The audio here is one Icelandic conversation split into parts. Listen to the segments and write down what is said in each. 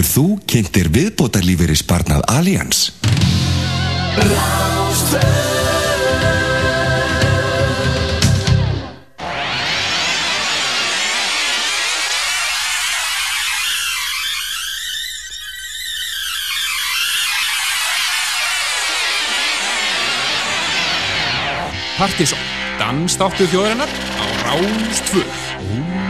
Hefur þú kynntir viðbótarlífeyri sparnað Allians? Partison, dansdáttu þjóðarinnar á Ráðstvöð.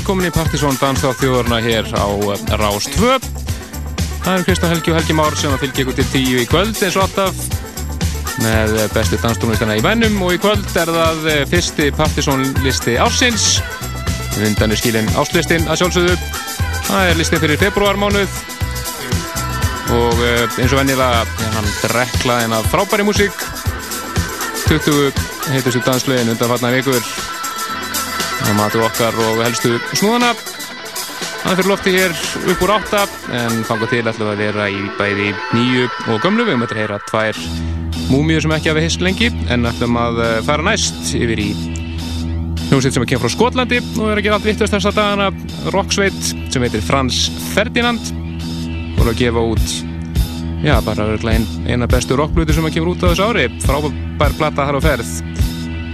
velkomin í Partisón Dansa á þjóðurna hér á eh, Rás 2 Það eru Kristó Helgi og Helgi Már sem að fylgja ykkur til tíu í kvöld eins og alltaf með eh, bestu dansdónlistana í vennum og í kvöld er það eh, fyrsti Partisónlisti ásins vindan er skilin áslistinn að sjálfsögðu. Það er listin fyrir februarmánuð og eins og vennilega er hann drekla en að frábæri músík. 20 heitur sér danslegin undan farnar ykkur og matu okkar og helstu snúðana hann fyrir lofti hér upp úr átta en fanga til ætlum að vera í bæði nýju og gömlu. Við möttum að heyra tvær múmiur sem ekki hafi hist lengi en ætlum að eh, fara næst yfir í hljómsveit sem kemur frá Skotlandi og er að gera allt vittast þessa dagana. Rocksveit sem heitir Frans Ferdinand og er að gefa út já, bara ein, eina bestu rockbluti sem að kemur út á þessu ári. Frábær plata þar á ferð.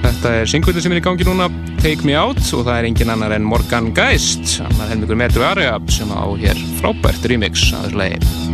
Þetta er singvöldi sem er í gangi núna Take Me Out og það er engin annar en Morgan Geist annar helmingur Metro Area sem á hér frábært remix að þessu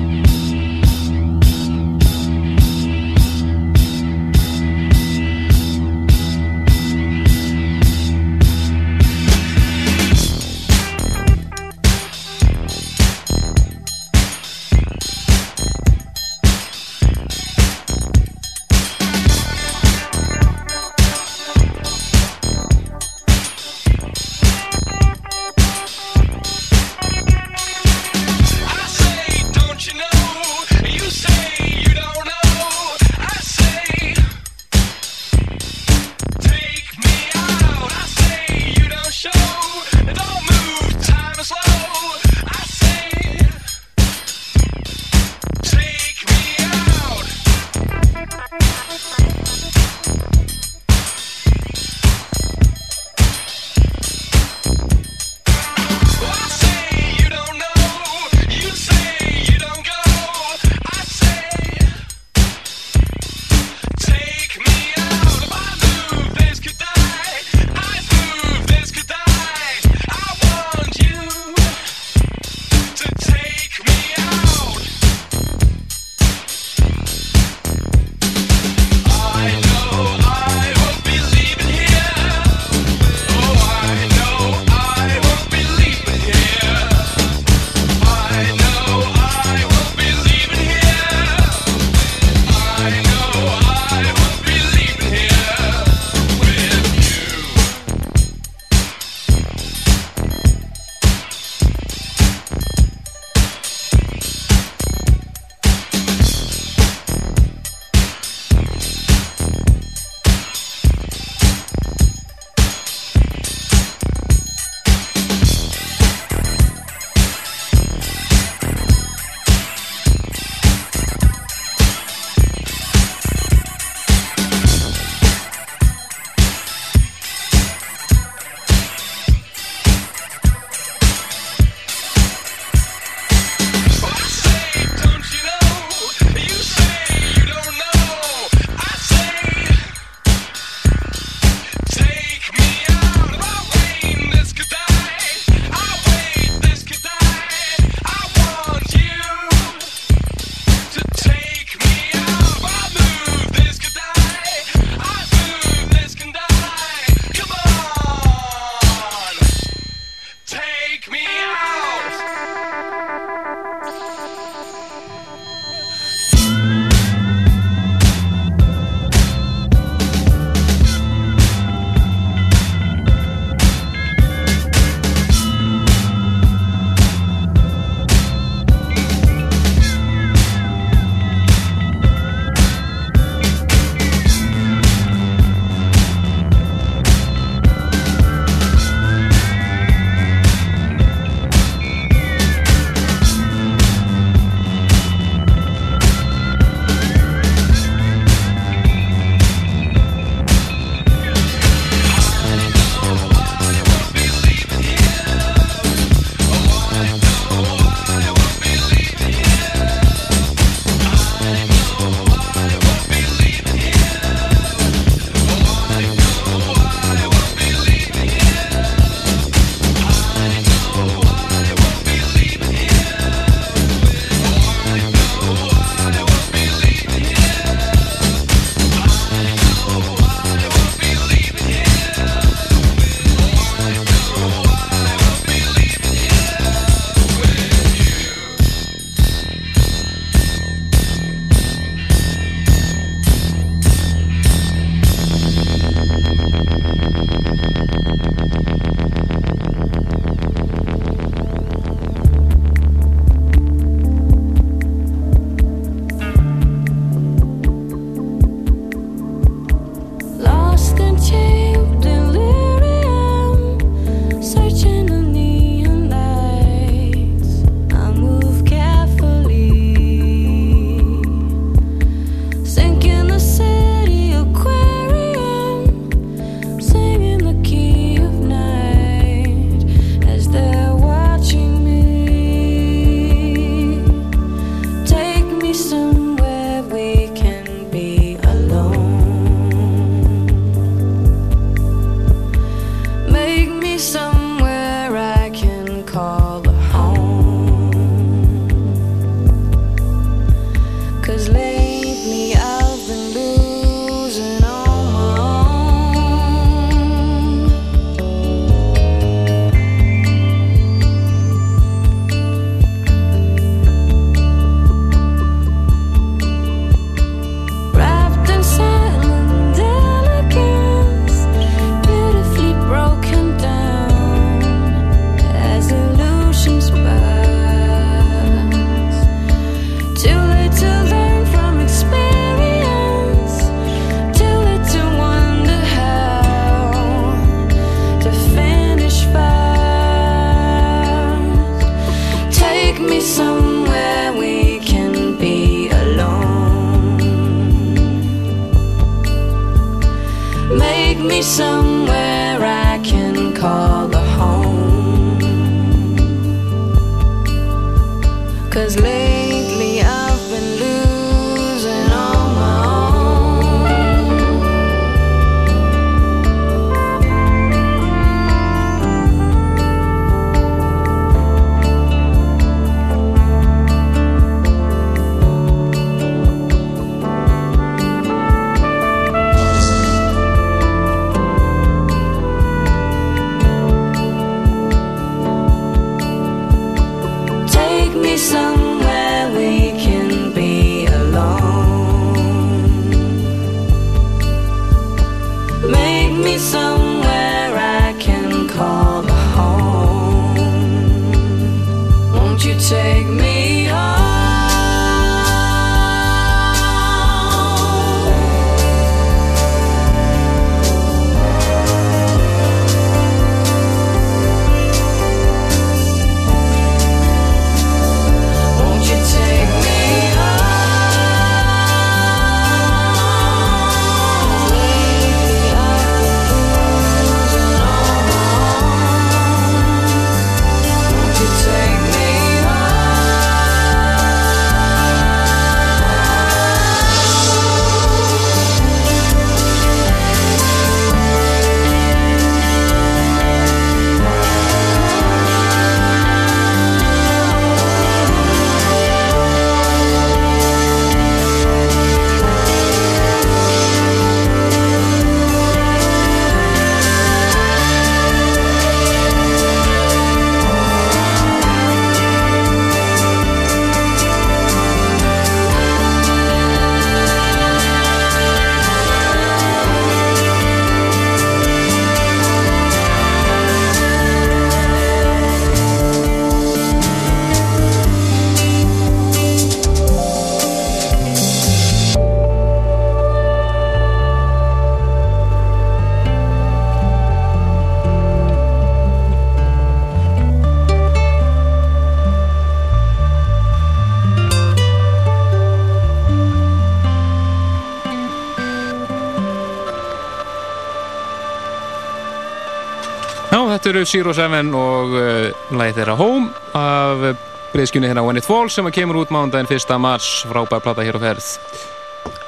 eru Zero Seven og uh, lagið þeirra Home af breyðskjunni hérna When It Falls sem að kemur út mándaginn 1. mars. Frábær plata hér á ferð.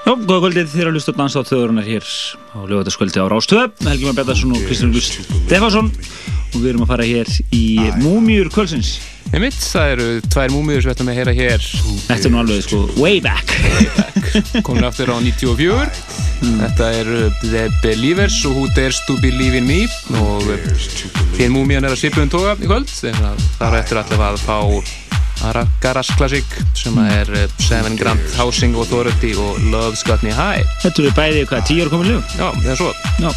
Já, góða kvöldið þér að hlusta á dansa á þjóðurinnar hér á lögataskvöldi á Rástöð Helgi Már Bettarsson og Kristján Lús Stefansson og við erum að fara hér í Múmiur kvöldsins Einmitt, það eru tvær múmiður sem við ætlum að heyra hér. Þetta er nú alveg sko way back. Komin aftur á 94 Þetta er uh, The Believers og Who Dares to Believe in Me. Og þín múmiðan er að svipuðum toga í kvöld. Er eftir allavega að fá Ara Garas Classic sem er uh, Seven Grand Housing Authority og Love's Got Me High. Þetta eru bæði hvað, tíu ára komin lög? Já, það er svo. Já,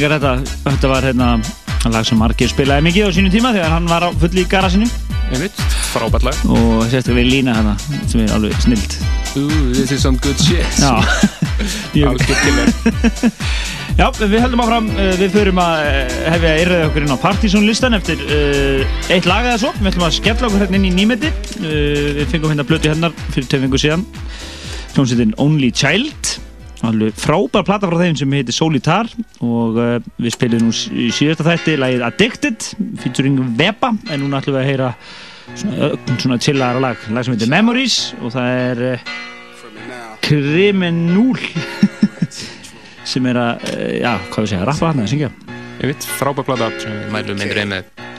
minningar þetta Þetta var hérna Það lag sem margir spilaði mikið á sínum tíma þegar hann var á fulli í garasinu frábært lag. Og sérstaklega við lína hana sem er alveg snild. Ooh, this is some good shit. Já, Já, við höldum áfram, uh, við förum að uh, hefja yrðið okkur inn á Partizón listan eftir uh, eitt lag eða svo, við ætlum að skella okkur hérna inn í nýmeti uh, við fengum hérna blötu hennar fyrir tveim síðan. Hljómsveitin Only Child alveg frábær plata frá þeim sem heitir Solitar og uh, við spilum nú í síðasta þætti lagið Addicted featuring Veba, en núna ætlum við að heyra svona, svona chillara lag lag sem heitir Memories og það er uh, Kriminúl sem er að, uh, já, hvað við segja, rappa hann að syngja Einmitt, frábært plata sem við mælum eindur ein með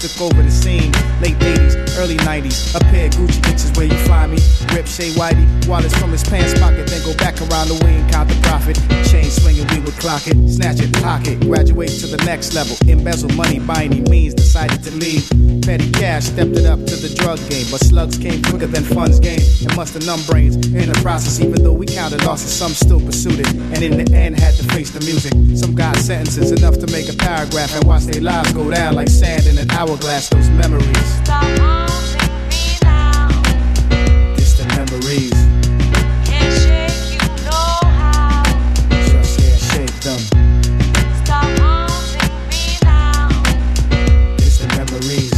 took over the scene. Late 80s, early 90s. A pair of Gucci is where you find me. Rip Shea Whitey, wallets from his pants pocket, then go back around the way and count the profit. Chain swinging, we would clock it, snatch it, pocket. Graduate to the next level. Embezzle money by any means, decided to leave. Petty cash stepped it up to the drug game, but slugs came quicker than funds game. And must have numb brains in the process, even though we counted losses, some still pursued it. And in the end, had to face the music. Some got sentences enough to make a paragraph and watch their lives go down like sand in an hourglass. Those memories, distant memories, Can't shake you, know how. just can't shake them. Stop haunting me now. Distant memories.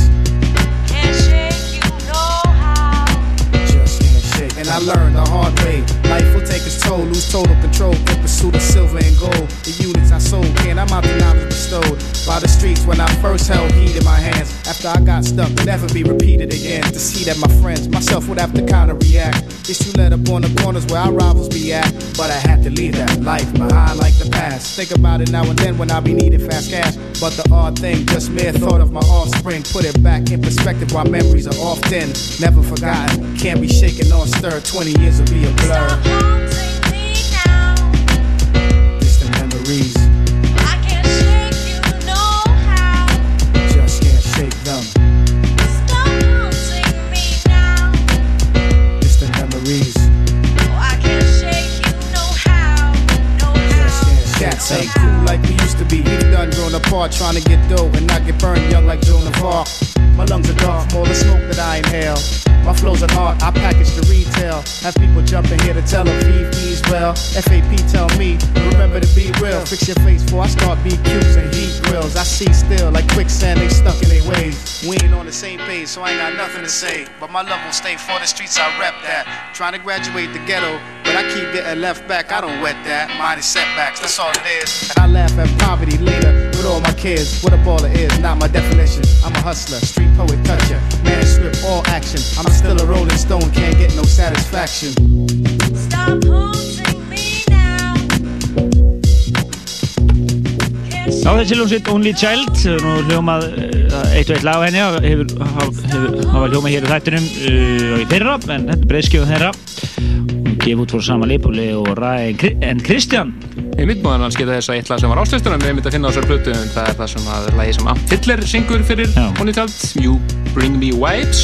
Can't shake you, know how. just can't shake. And I learned the hard way. Life will take its toll, lose total control in pursuit of silver and gold. The units I sold, can't amount to knowledge bestowed. By the streets when I first held heat in my hands. After I got stuck, never be repeated again. To see that my friends, myself would have to kind of react. Issue let up on the corners where our rivals be at. But I had to leave that life behind like the past. Think about it now and then when I be needing fast cash. But the odd thing, just mere thought of my offspring. Put it back in perspective while memories are often never forgotten. Can't be shaken or stirred. 20 years will be a blur. Memories, I can't shake you, know how. just can't shake them. Stop haunting me now. Distant memories, Oh, I can't shake you, know how. Know just how. can't shake Cats ain't cool like we used to be. We've done grown apart trying to get dough and not get burned young like Joan of Arc. My lungs are dark, more the smoke that I inhale. My flow's an art, I package the retail. Have people jumping here to tell them ease well. FAP tell me, remember to be real. Fix your face before I start BQs and heat grills. I see still like quicksand, they stuck in their ways. We ain't on the same page, so I ain't got nothing to say. But my love will stay for the streets, I rep that. Trying to graduate the ghetto, but I keep getting left back. I don't wet that. Is setbacks, that's all it is. And I laugh at poverty later with all my kids. What a baller is, not my definition. I'm a hustler, street poet, toucher. Manuscript, all action. I'm still a rolling stone, can't get no satisfaction. Stop haunting me now. Já, þessi hljómsveit Only Child hefur nú hljómað uh, eitt og eitt lag á henni og hefur, haf- hefur, hafa hljómað hér í þættinum uh, í fyrra, en þetta er breyðskjöfum þeirra gefið út fór sama leipúli og Kri- en Kristján? Ég mitt múðan hans geta þess að eitt lag sem var ástöðstunum við myndum að finna á þessar plötu en það er það sem að lagi sem Amp Hitler syngur fyrir Child You Bring Me Vibes.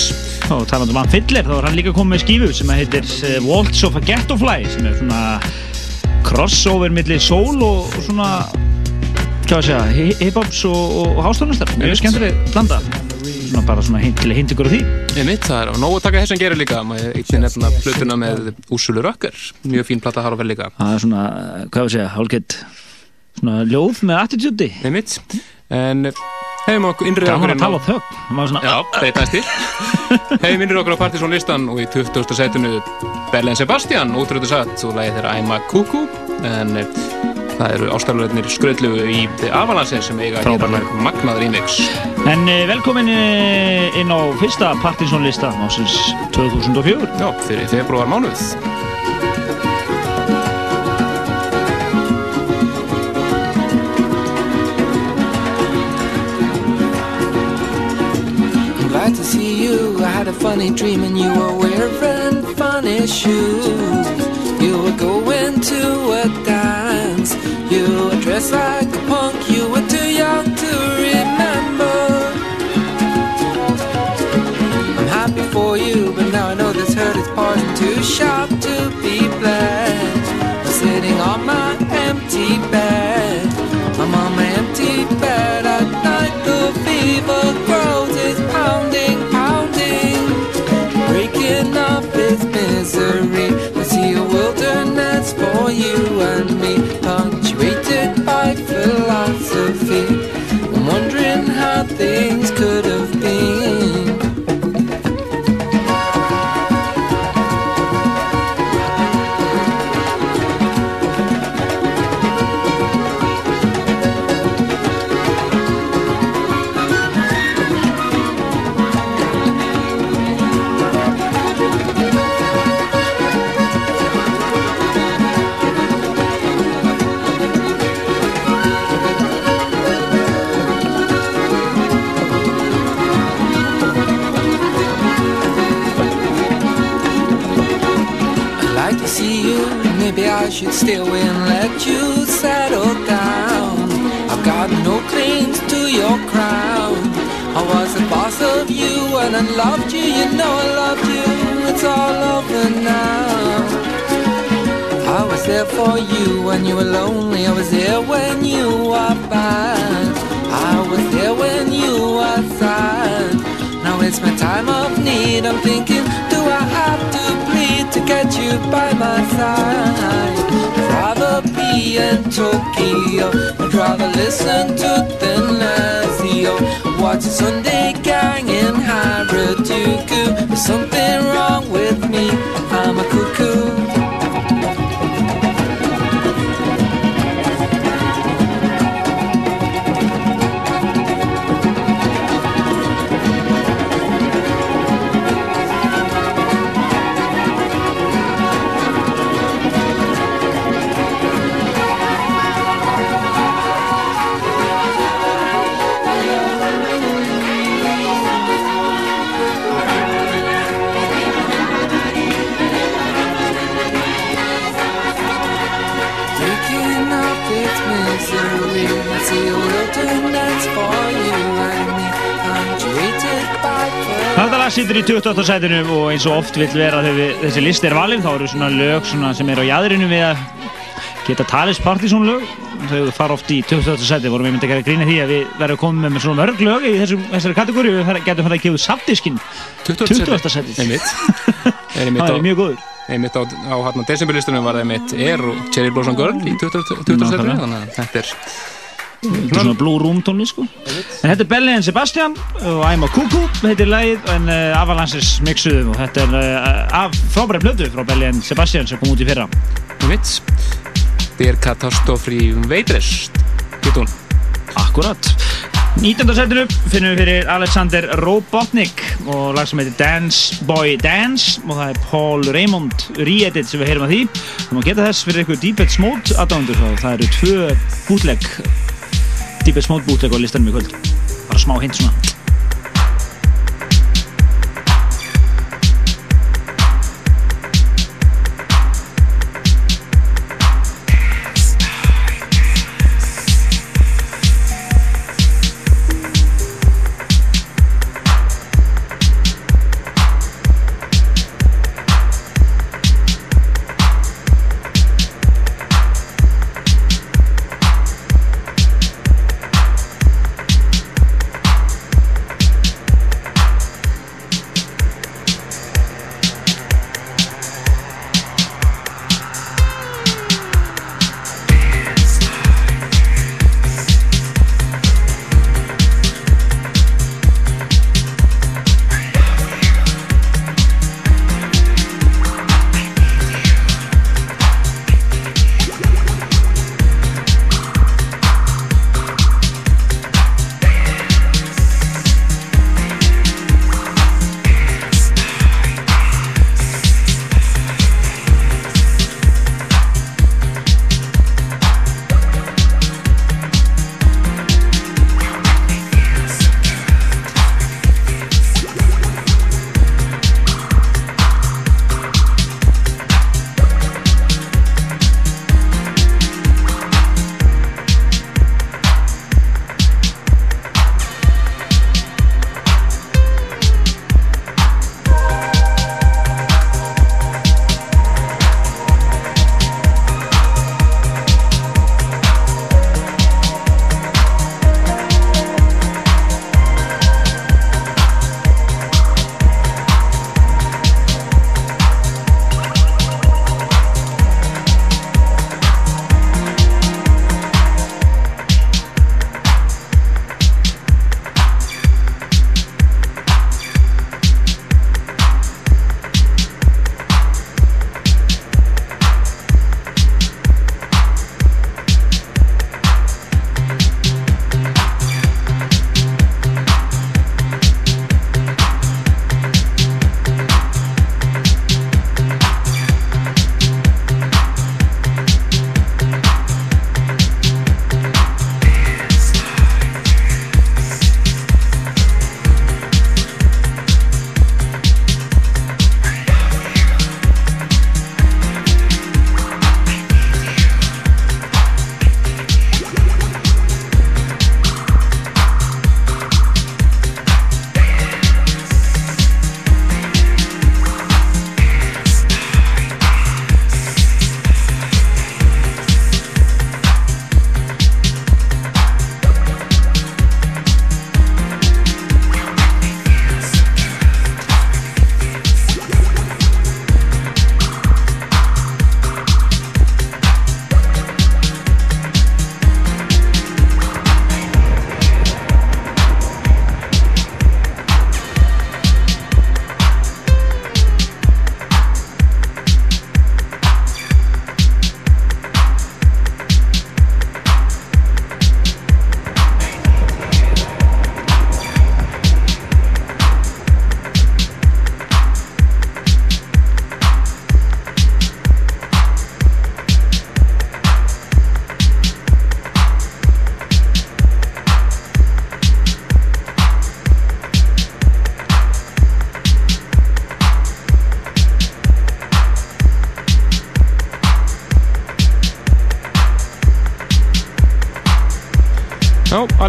Og talandi um hann Fidler, þá er hann líka komið með skífu sem heitir uh, Waltz of a Ghettofly sem er svona crossover millir soul og, svona hip-hops og, og hástónlistar, mjög skemmtileg blanda svona bara svona hint, til að hint ykkur á því. Ég mitt, það er á nógu að taka þess að gera líka. Maður eitthvað nefna plötuna með Úrsulu Rökker. Mjög fín plata þar á vel líka. Það er svona, hvað að segja, hálfgett svona ljóð með attitude Ég mitt, en hefum okkur innrið okkur tala á þögn. Það var svona, Já, leitaðist til. Hefum innrið okkur á Partizón listan og í 20. setinu Berlin Sebastian, útrúðu satt og lagið þeirra I'm a Cuckoo en eh, Það eru ástarlöðnir skröðlugu í The Avalanche sem eiga hér Frábærlega. alveg magnað remix. En uh, velkomin uh, inn á fyrsta Partisan-lista ásins 2004. Já, fyrir februar mánuð. I'm glad to see you. I had a funny dream and you were wearing funny shoes. You were going to a dance. Dressed like a punk. You were too young to remember. I'm happy for you, but now I know this hurt is part too sharp to be bled. I'm sitting on my empty bed. I'm on my empty bed at night. The fever grows, it's pounding, pounding, breaking up its misery. I see a wilderness for you and me, by philosophy. I'm wondering how things could have Away and let you settle down. I've got no claims to your crown. I was the boss of you and I loved you. You know I loved you. It's all over now. I was there for you when you were lonely. I was there when you were bad. I was there when you were sad. Now it's my time of need. I'm thinking, do I have bleed to get you by my side? I'd rather be in Tokyo. I'd rather listen to Thin Lazio. Watch a Sunday gang in Harajuku. There's something wrong with me. I'm a cuckoo. Situr í 28. sætinu og eins og oft vill vera þegar þessi list er valin þá eru svona lög svona sem er á jæðrinu við að geta talist Partisan lög þau fara oft í 28. sæti vorum við myndi að gera gríni því að við verðum komið með svona mörg lög í þessum, þessari kategóri við getum farið að gefa safdiskin 20. sætið Einmitt. Er einmitt það er mjög góður einmitt á, á hérna desemberlistunum var það einmitt Air og Cherry Blossom Girl í 20. 20. setinu, Nákvæmlega. þannig að þetta er Þetta er svona Blue Room tónli sko En þetta er Belly and Sebastian og I'm a Cuckoo heitir lagið en uh, Avalanches mixuðum og þetta er uh, af frábæri plötu frá Belly and Sebastian sem kom út í fyrra einmitt. Der Katastofri Veidres, getur hún. Akkurat 19. setinu finnum við fyrir Alexander Robotnik og lag sem heitir Dance Boy Dance og það er Paul Raymond re-edit sem við heyrum að því og maður geta þess fyrir ykkur Deepest Mode aðdándur og það eru tvö bútleg Deepest Mode bútleg á listanum í kvöld. Bara smá hint svona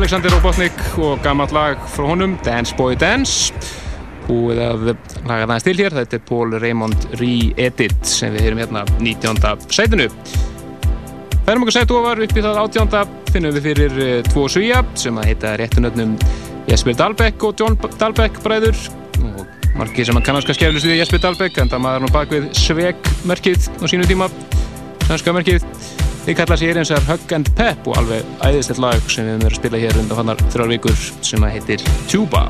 Alexander Robotnik og gammalt lag frá honum, Dance Boy Dance. Búið að laga það til hér. Þetta er Paul Raymond Re-Edit sem við heyrum hérna 19. sætinu. Færum okkur sætu ofar upp í það 18. finnum við fyrir uh, tvo svíja sem að heita réttunöfnum Jesper Dahlbeck og John Dahlbeck bræður. Og margir sem að kannast kannski eflust við Jesper Dahlbeck en það maður nú bak við Sveg-merkið á sínu tíma. Svenska merkið Þið kalla sér eins og Hug and Pep og alveg æðislegt lag sem við höfum verið að spila hér undan fannar þrjár vikur sem að heitir Tuba.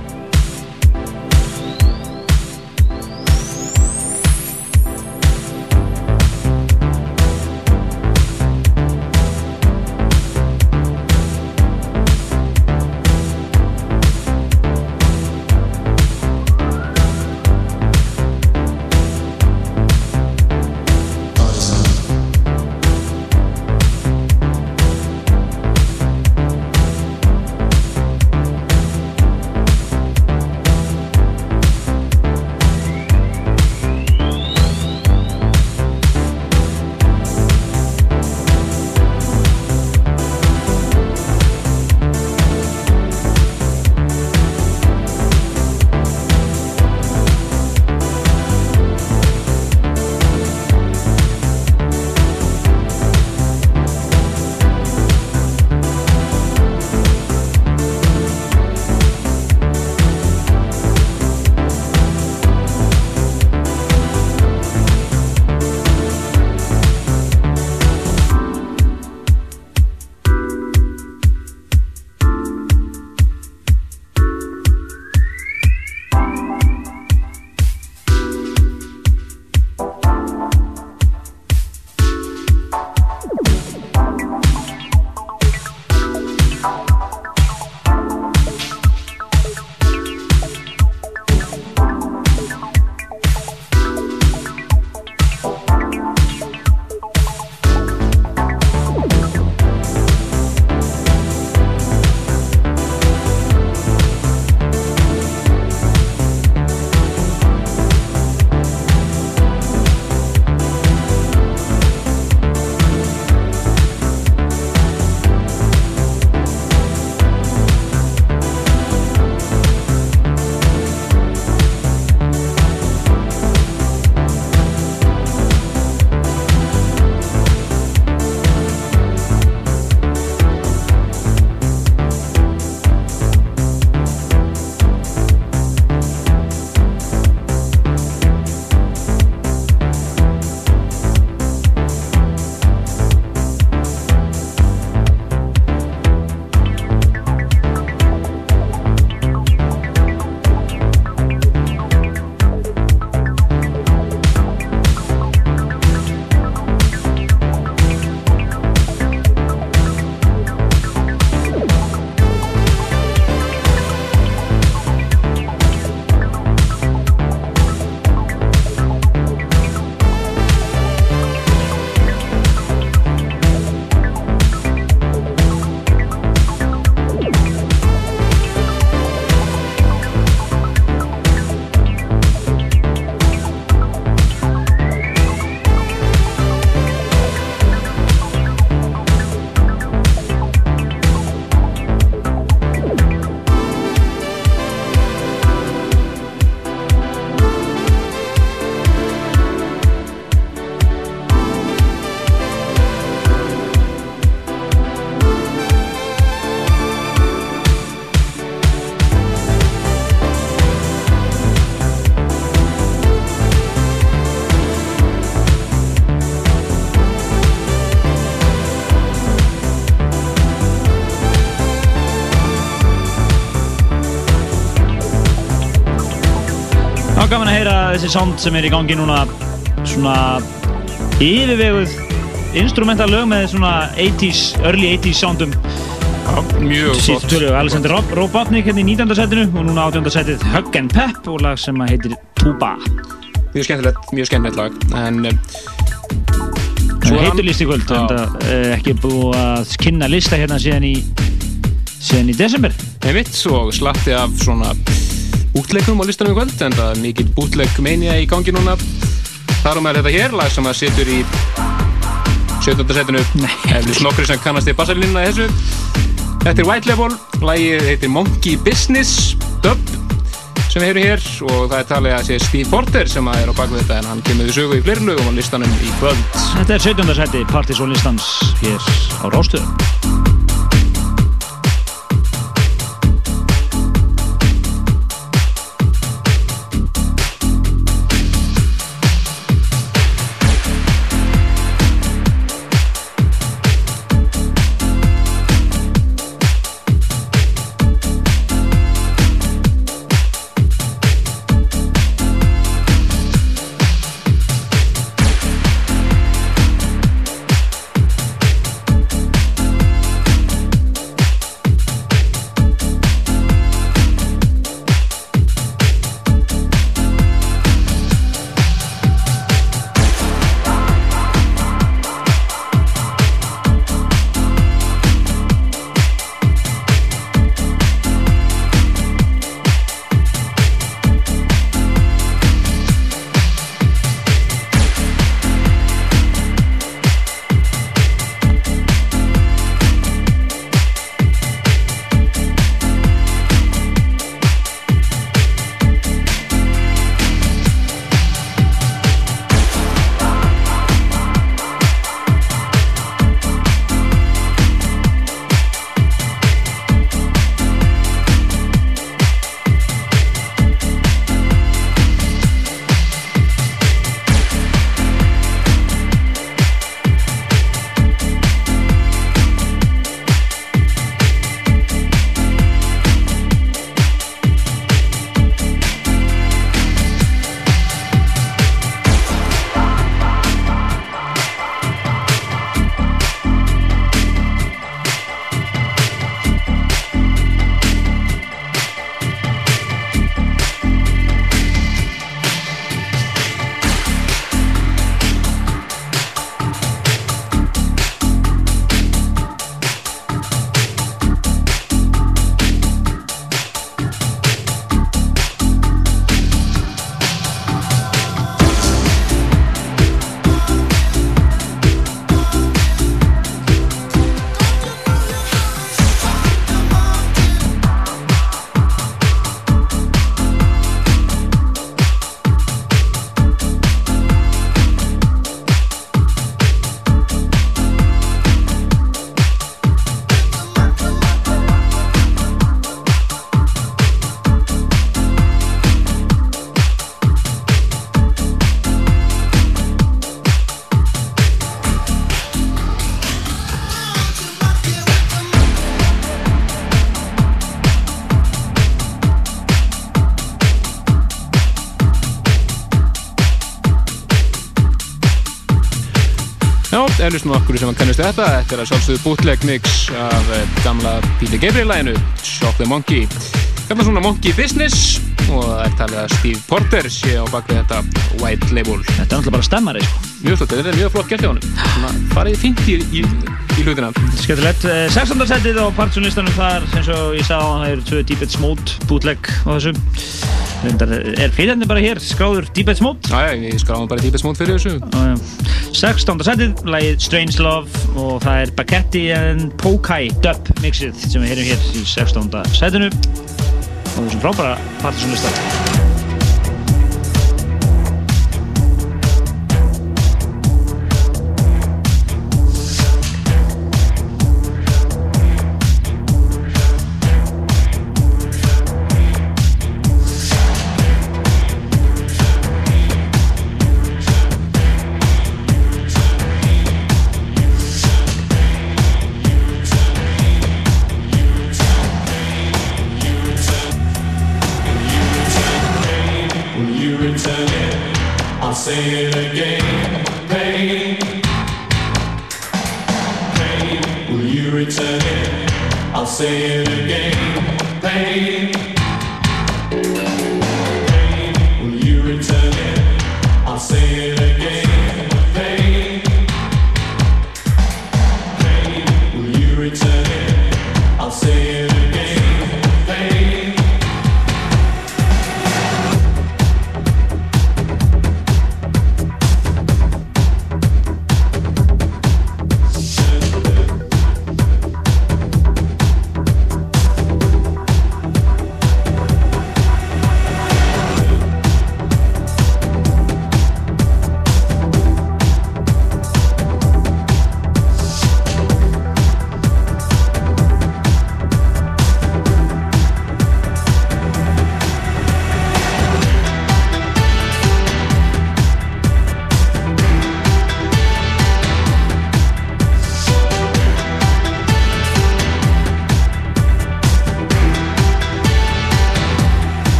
Gaman að heyra þessi sound sem er í gangi núna svona yfirveguð instrumental lög með svona 80s, early 80s soundum Já, mjög tölu Alexander Rob, Robotnik hérna í 19. setinu og núna 18. setið Hug and Pep og lag sem heitir Tuba Mjög skemmtilegt, mjög skemmtilegt lag. En Svo heitur hann- list í kvöld er ekki búið að kynna lista hérna síðan í síðan í desember Einmitt, og slatti af svona bútleikum á listanum í kvöld en það er mikið bútleik mania í gangi núna þar um er þetta hér lag sem að setur í 17. setinu eflis nokkri sem kannast í bassalínuna þessu Þetta er White Level, lagið heitir Monkey Business Dub sem við heyrum hér og það er talið að sé Steve Porter sem er á bakvið þetta en hann kemur við sögu í fleiri lögum á listanum í kvöld. Þetta er 17. seti Partizón listans hér á Rástöðum. Já, eflust nú okkur sem að kannast við þetta. Þetta er að sjálfsögðu bootleg mix af eh, gamla Peter Gabriel-læginu, Shock the Monkey. Hérna svona Monkey Business og það er talið að Steve Porter sé á bakvið þetta White Label. Þetta er náttúrulega bara stemmari, sko. Mjög flott, þetta er mjög flott gert hjá. Svona farið fínt í, í, í hlutina. Skemmtilegt. Eh, 16. setið á Partizón listanum þar, eins og ég sagði á það eru tvö Deeped Smode bootleg á þessu. Er fyrirhenni bara hér, skráður Deeped Smode. Já, við skráðum bara típið smót fyrir þessu. Já, já. 16. setið, lagið Strange Love og það er Baketti and Pokai dub mixið sem við heyrum hér í 16. setinu og þessum frábæra Partizón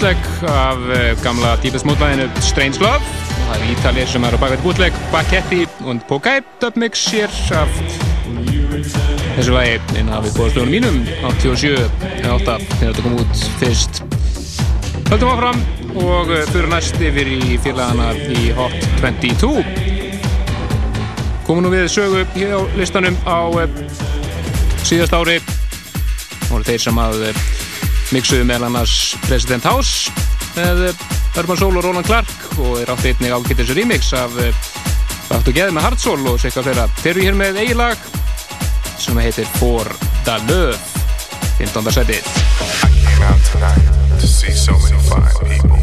bootleg af uh, gamla Mode-læginu Strange Love. Og það er Ítalir sem er á bakveit bootleg Bacchetti og Pokai dubmix hér af þessu lagi inn af viðbóðslögunum mínum 87 eða 8 þegar þetta kom út fyrst. Höldum áfram og uh, fyrir næst yfir í félagana í Hot 22 komum nú við sögu hér á listanum á uh, síðast ári. Voru þeir sem að mixuðu meðal annars President House með uh, Urban Soul og Roland Clark og þeir áttu einnig ágættis remix af uh, Áttu geði með Hard Soul og sikka fleira þeir eru hér með eigilag sem heitir For the Love 15. setið came out tonight to see so many fine people.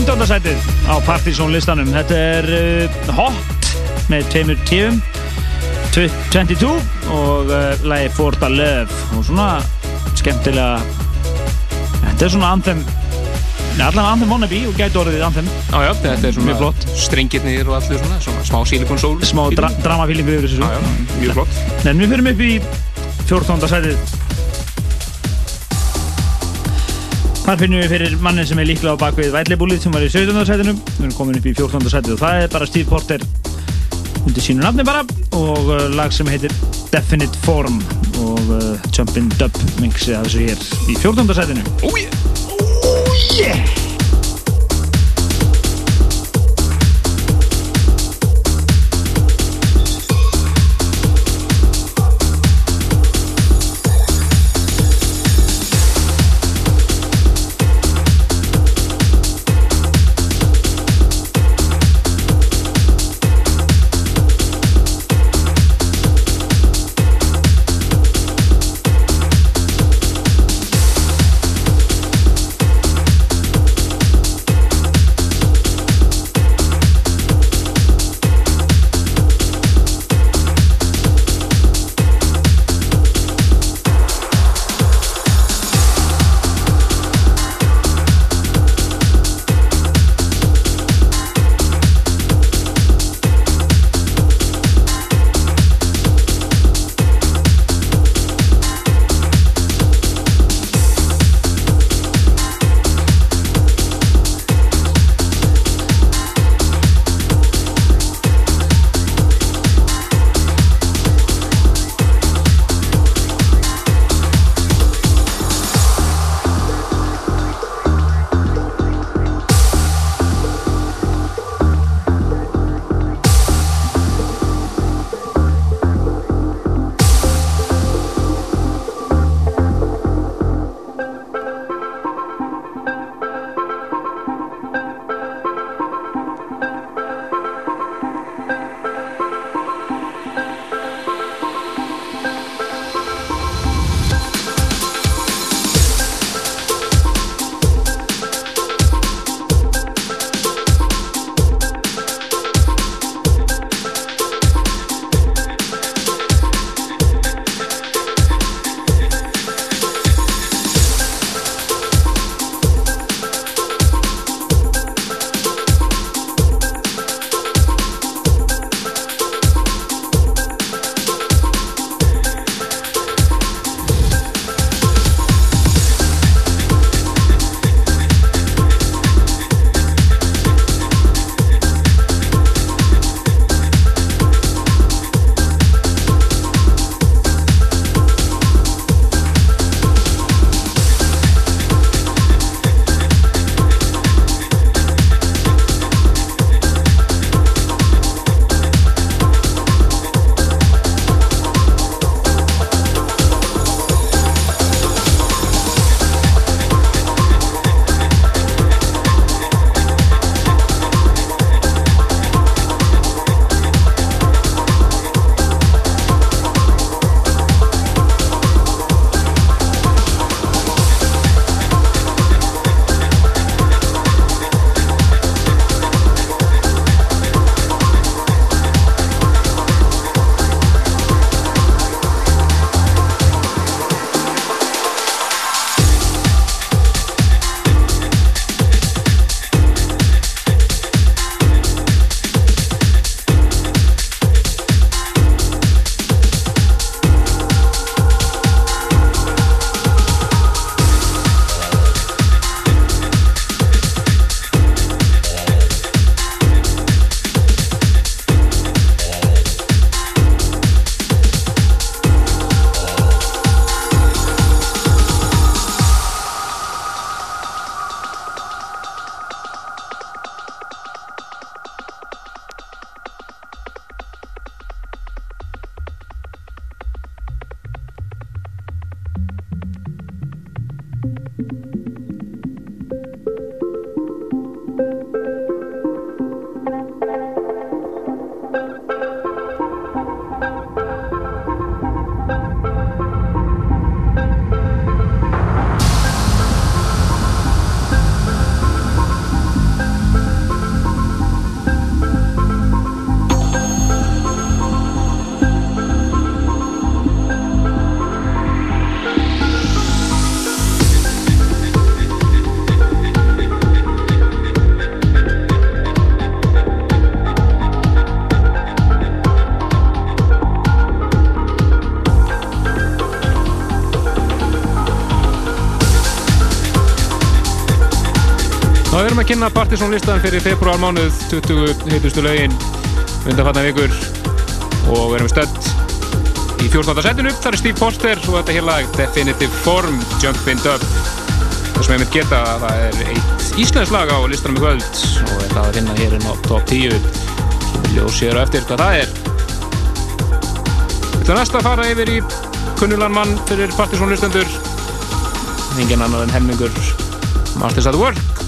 15. sætið á Partizón listanum. Þetta er uh, Hot með tveimur tífum, 22 og uh, lagi For the Love og svona skemmtilega, þetta er svona anthem allan Anthem Wannabe og gæti orðið Anthem Já, já, þetta er svona Mjög flott. strengirnir og allir svona, svona smá silikonsól Smá dra dramafílingu yfir þessu Já, já, mjög flott En við fyrir upp í 14. sætið Þar finnum við fyrir mannin sem er líklega á bakvið Vætlebúlið sem var í 17. sætinu Við erum komin upp í 14. sætið og það er bara Steve Porter undir sínu nafni bara og uh, lag sem heitir Definite Form og uh, Jumpin' Dub mixið af þessu hér í 14. sætinu Ó, yeah. Oh yeah! Ætlum að kynna Partiðsson listan fyrir februar mánuð 20 heitustu lögin undanfatna vikur. Og við erum stödd í 14. setinu þar er Steve Foster og þetta hér lag Definitive Form Jumpin' Dub. Það sem ég mynd geta að það er eitt íslensk lag á listanum í kvöld. Og þetta að finna hér inn á top 10 ljós hér á eftir hvað það er. Við ætlum næst að fara yfir í kunnulan mann fyrir Partiðsson listendur engin annar en helmingur Masters at Work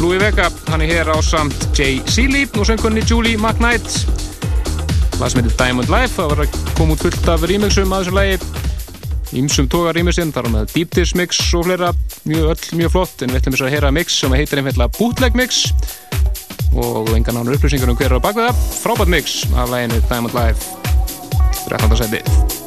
Louis Vega, hann er hér á samt Jay Seeley og söngunni Julie McKnight. Lag sem heitir Diamond Life það var að koma út fullt af remixum að þessu lagi. Ímsum toga remixin þar á með Deep Dish mix og fleira. Mjög öll mjög flott en við ætlum þess að heyra mix sem heitir einfallega Bootleg mix. Og engan ánur upplýsingar um hver er á bakveða frábært mix af læginu Diamond Life. 13. setið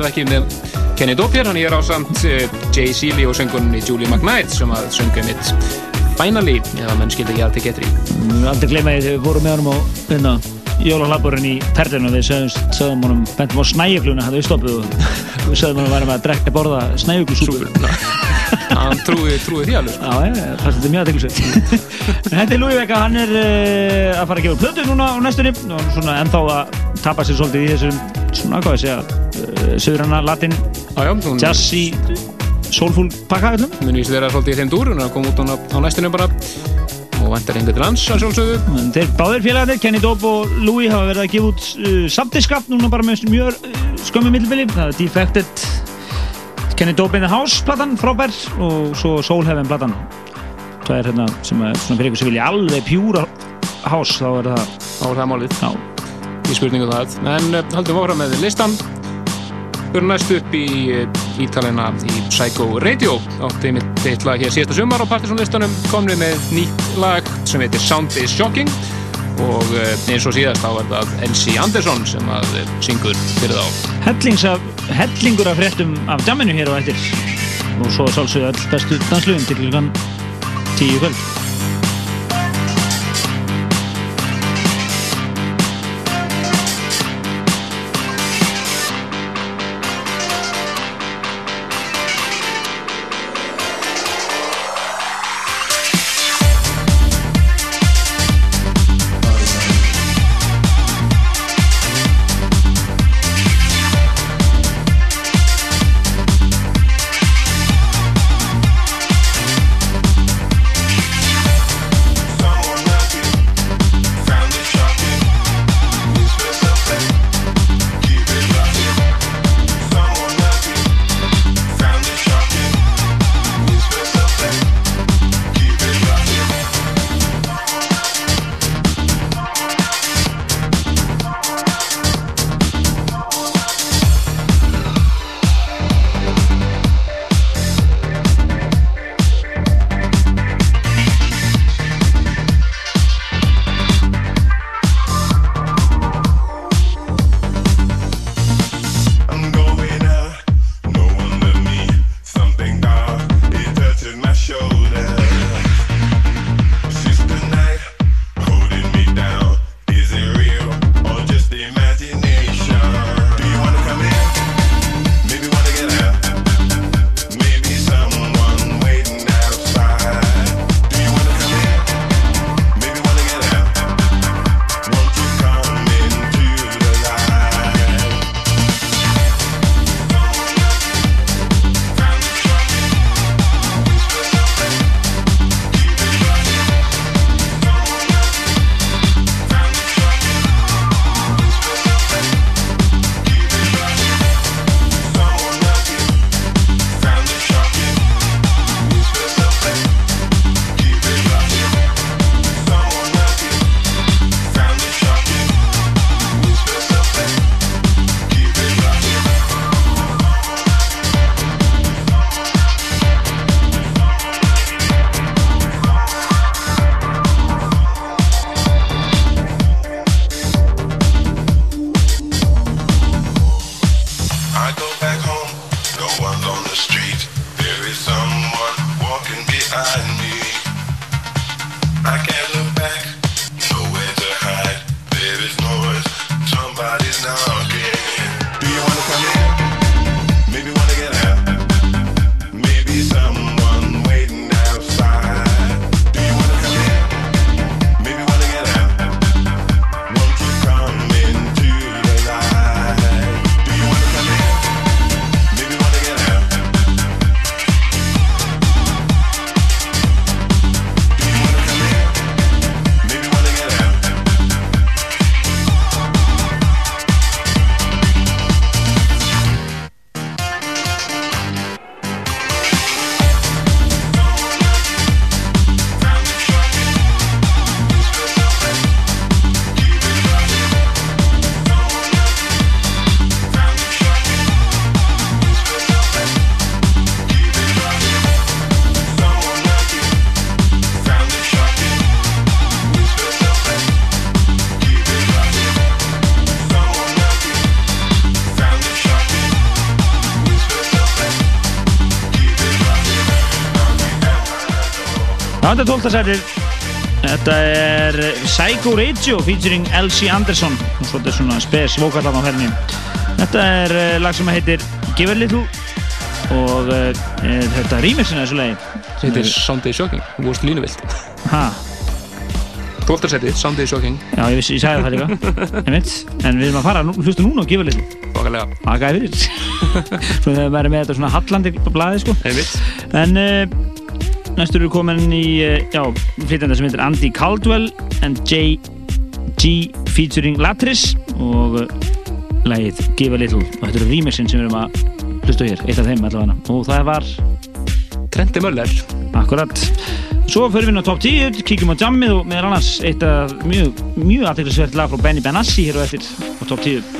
alltaf ekki með Kenny Dopier, hann er á samt uh, Jay Seeley og söngunni Julie McKnight sem að söngu mitt Finally, eða menn skildi ekki að til getri. Höfum aldrei gleyma því þegar við vorum með honum á hérna, jólahlaðborinn í ferðinu og við sögum, honum, bentum á snæjugluna hann við stoppuð og við sögum honum að vera með að drekka borða snæjuglusúpu hann trúi, trúi því alveg sko. Já, ég, það er þetta mjög aðteglisveit Þetta er Lúi Vega, hann er uh, að fara að gefa plötu núna á næstunni og svona ennþá að tapa sér svolítið í þessum svona, hvað ég segja söðurana, latin, jazzy soulful pakka öllum mun víst vera svolítið í þeim dúr hún er að koma út á, á næstinu bara. Og vendar einhver til lands að sjálfsögðu. Þeir báðir félagarnir, Kenny Dope og Louis hafa verið að gefa út uh, samtiskap núna bara með mjög uh, skömmu millibili. Það er Defected Kenny Dope in the House platan, frábær og svo Soul Heaven platan. Það er hérna sem er svona fyrir ykkur sem vilja alveg pjúra house þá er það þá er það málið. Já. í spurningu það. En uh, haldum áfram með listan fyrir næst upp í uh, ítalina í Psycho Radio. Átti mitt eitt lag hér síðasta sumar á Partisan listanum komni með nýtt lag sem heitir Sound is Shocking. Og uh, eins og síðast þá er það Elsie Anderson sem að uh, syngur fyrir þá. Af, hellingur af fréttum af jamminu hér og eftir. Og svo sálsögðu öll bestu danslugum til klukkan 10 í kvöld þetta er 12. sætið. Þetta er Psycho Radio featuring Elsie Anderson og svo er svona spes vókallan á ferni. Þetta er uh, lag sem heitir Give a Little og uh, er þetta remixin af þessu lagi. Þetta er Soundday Shocking, vorst línuvilt. Ha, 12. setið, Soundday Shocking. já, ég, ég sagði það líka. En við erum að fara, hlusta núna og Give a Little. Þokkalega. Þakkaði fyrir. Svo þegar við erum með þetta svona hallandi blaði, sko. En uh, næstur við komin í, uh, já, flytjanda sem heitir Andy Caldwell and J.G. featuring Latris og uh, lagið Give a Little og þetta er remixin sem við erum að hlusta hér, eitt af þeim allavega og það var Trendi Möller. Akkurat. Svo förum við inn á top 10, kíkjum á jammið og meðal annars eitt af mjög, mjög aðeinsverð lag frá Benny Benassi hér og eftir á top 10.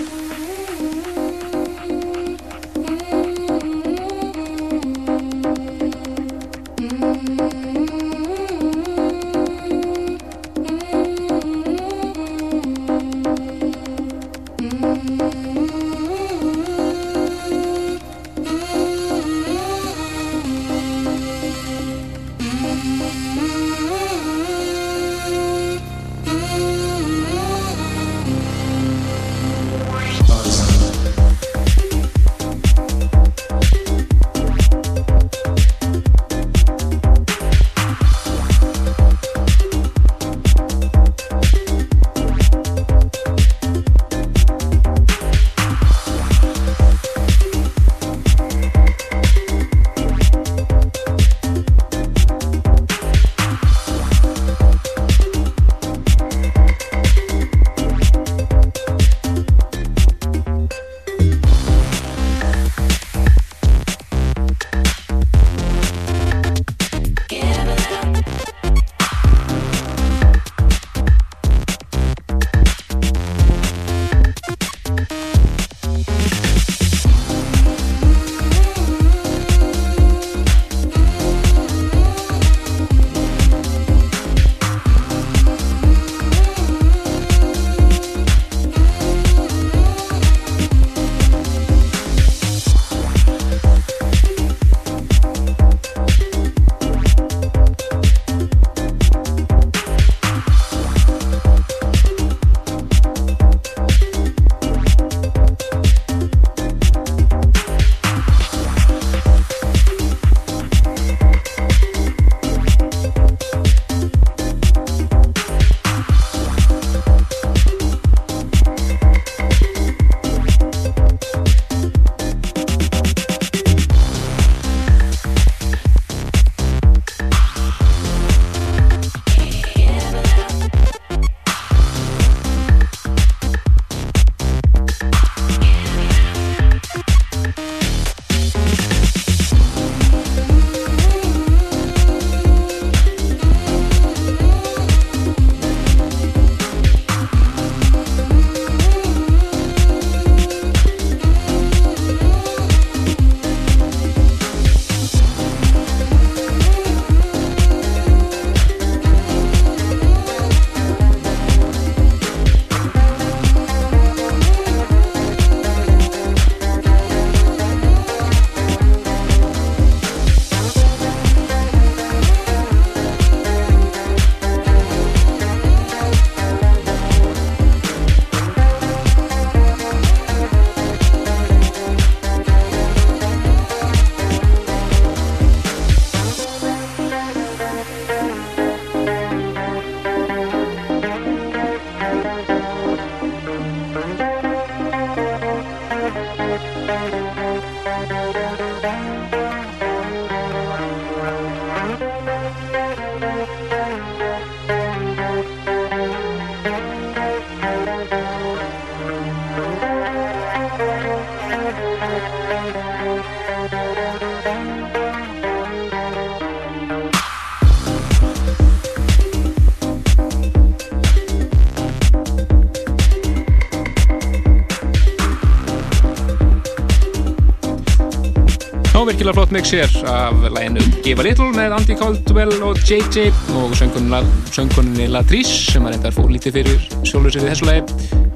virkilega flott mix hér af læginu Give a Little með Andy Caldwell og JJ og sönguninni Latrice sem að reyndar fór lítið fyrir sjálfur sér í þessu lægi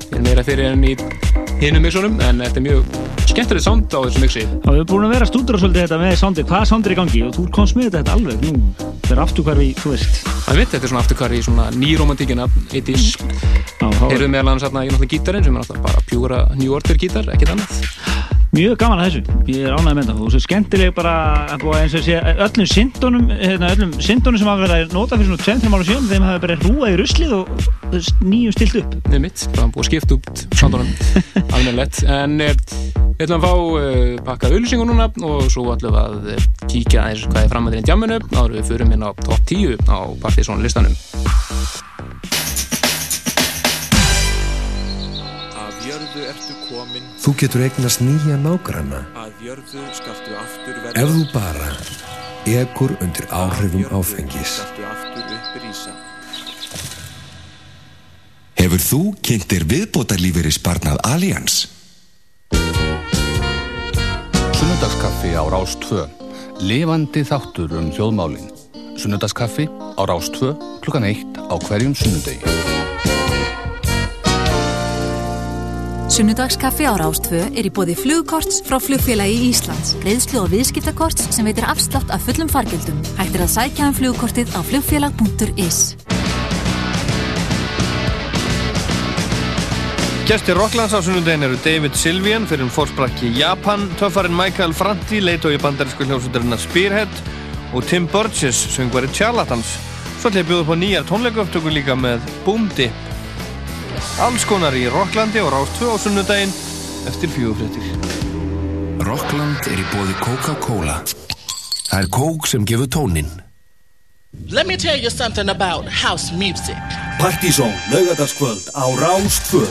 fyrir meira fyrir enn í hinum mixunum en þetta er mjög skemmtilegt sound á þessu mixi. Við erum búin að vera að stúdra svolítið þetta með soundið, hvaða sound er í gangi? Og þú komst með þetta alveg nú, þetta er afturkvarfi, þú veist. Það veit, þetta er svona afturkar í svona nýromantíkina 80s Heyrðu meðal annars hérna í náttúrulega gítarinn sem er náttúrulega bara pjúra New Order gítar, ekkert annað Mjög gaman að þessu, ég er ánægð með þetta. Og svo skemmtileg bara að búa eins og sé öllum syndunum, hérna, öllum syndunum sem hafa verið að nota fyrir svona 2-3 ára síðan þeim hafa bara rúað í ruslið og nýjum stilt upp. Nei mitt, bara búið að skipta út soundunum alveg en eh, við ætlum að fá uh, pakkað auðlýsingu núna og svo ætlum við að eh, kíkja aðeins hvað er framöðin í djamminu. Áður en við förum inn á top 10 á Partizón Þú getur eignast nýja nágranna að jörðu skaltu aftur verða. ef þú bara ekur undir áhrifum áfengis. Hefur þú kynnt þér viðbótarlífeyri sparnað Allians? Sunnudagskaffi á Rás 2. Lifandi þáttur um hljóðmálin. Sunnudagskaffi á Rás 2 klukkan 1 á hverjum sunnudegi. Sunnudagskaffi á Rástvö er í bóði flugkorts frá flugfélagi Íslands. Greiðslu og viðskiptakorts sem veitir afslátt af fullum fargjöldum. Hægt er að sækja um flugkortið á flugfélag.is. Gæstir Rocklands á sunnudegin eru David Sylvian fyrir um fórsprakki Japan, töffarinn Michael Franti, leitói bandarísku hljómsveitarinn Spearhead og Tim Burgess, söngvari Charlatans. Svo bjóða upp á nýjar tónleikauptöku líka með Boom Dip. Alls konar í Rocklandi og Rás 2 á sunnudegin eftir fjögufréttir. Rockland er í bóði Coca-Cola. Það er kók sem gefur tóninn. Let me tell you something about house music. Partizón, laugadagskvöld á Rás 2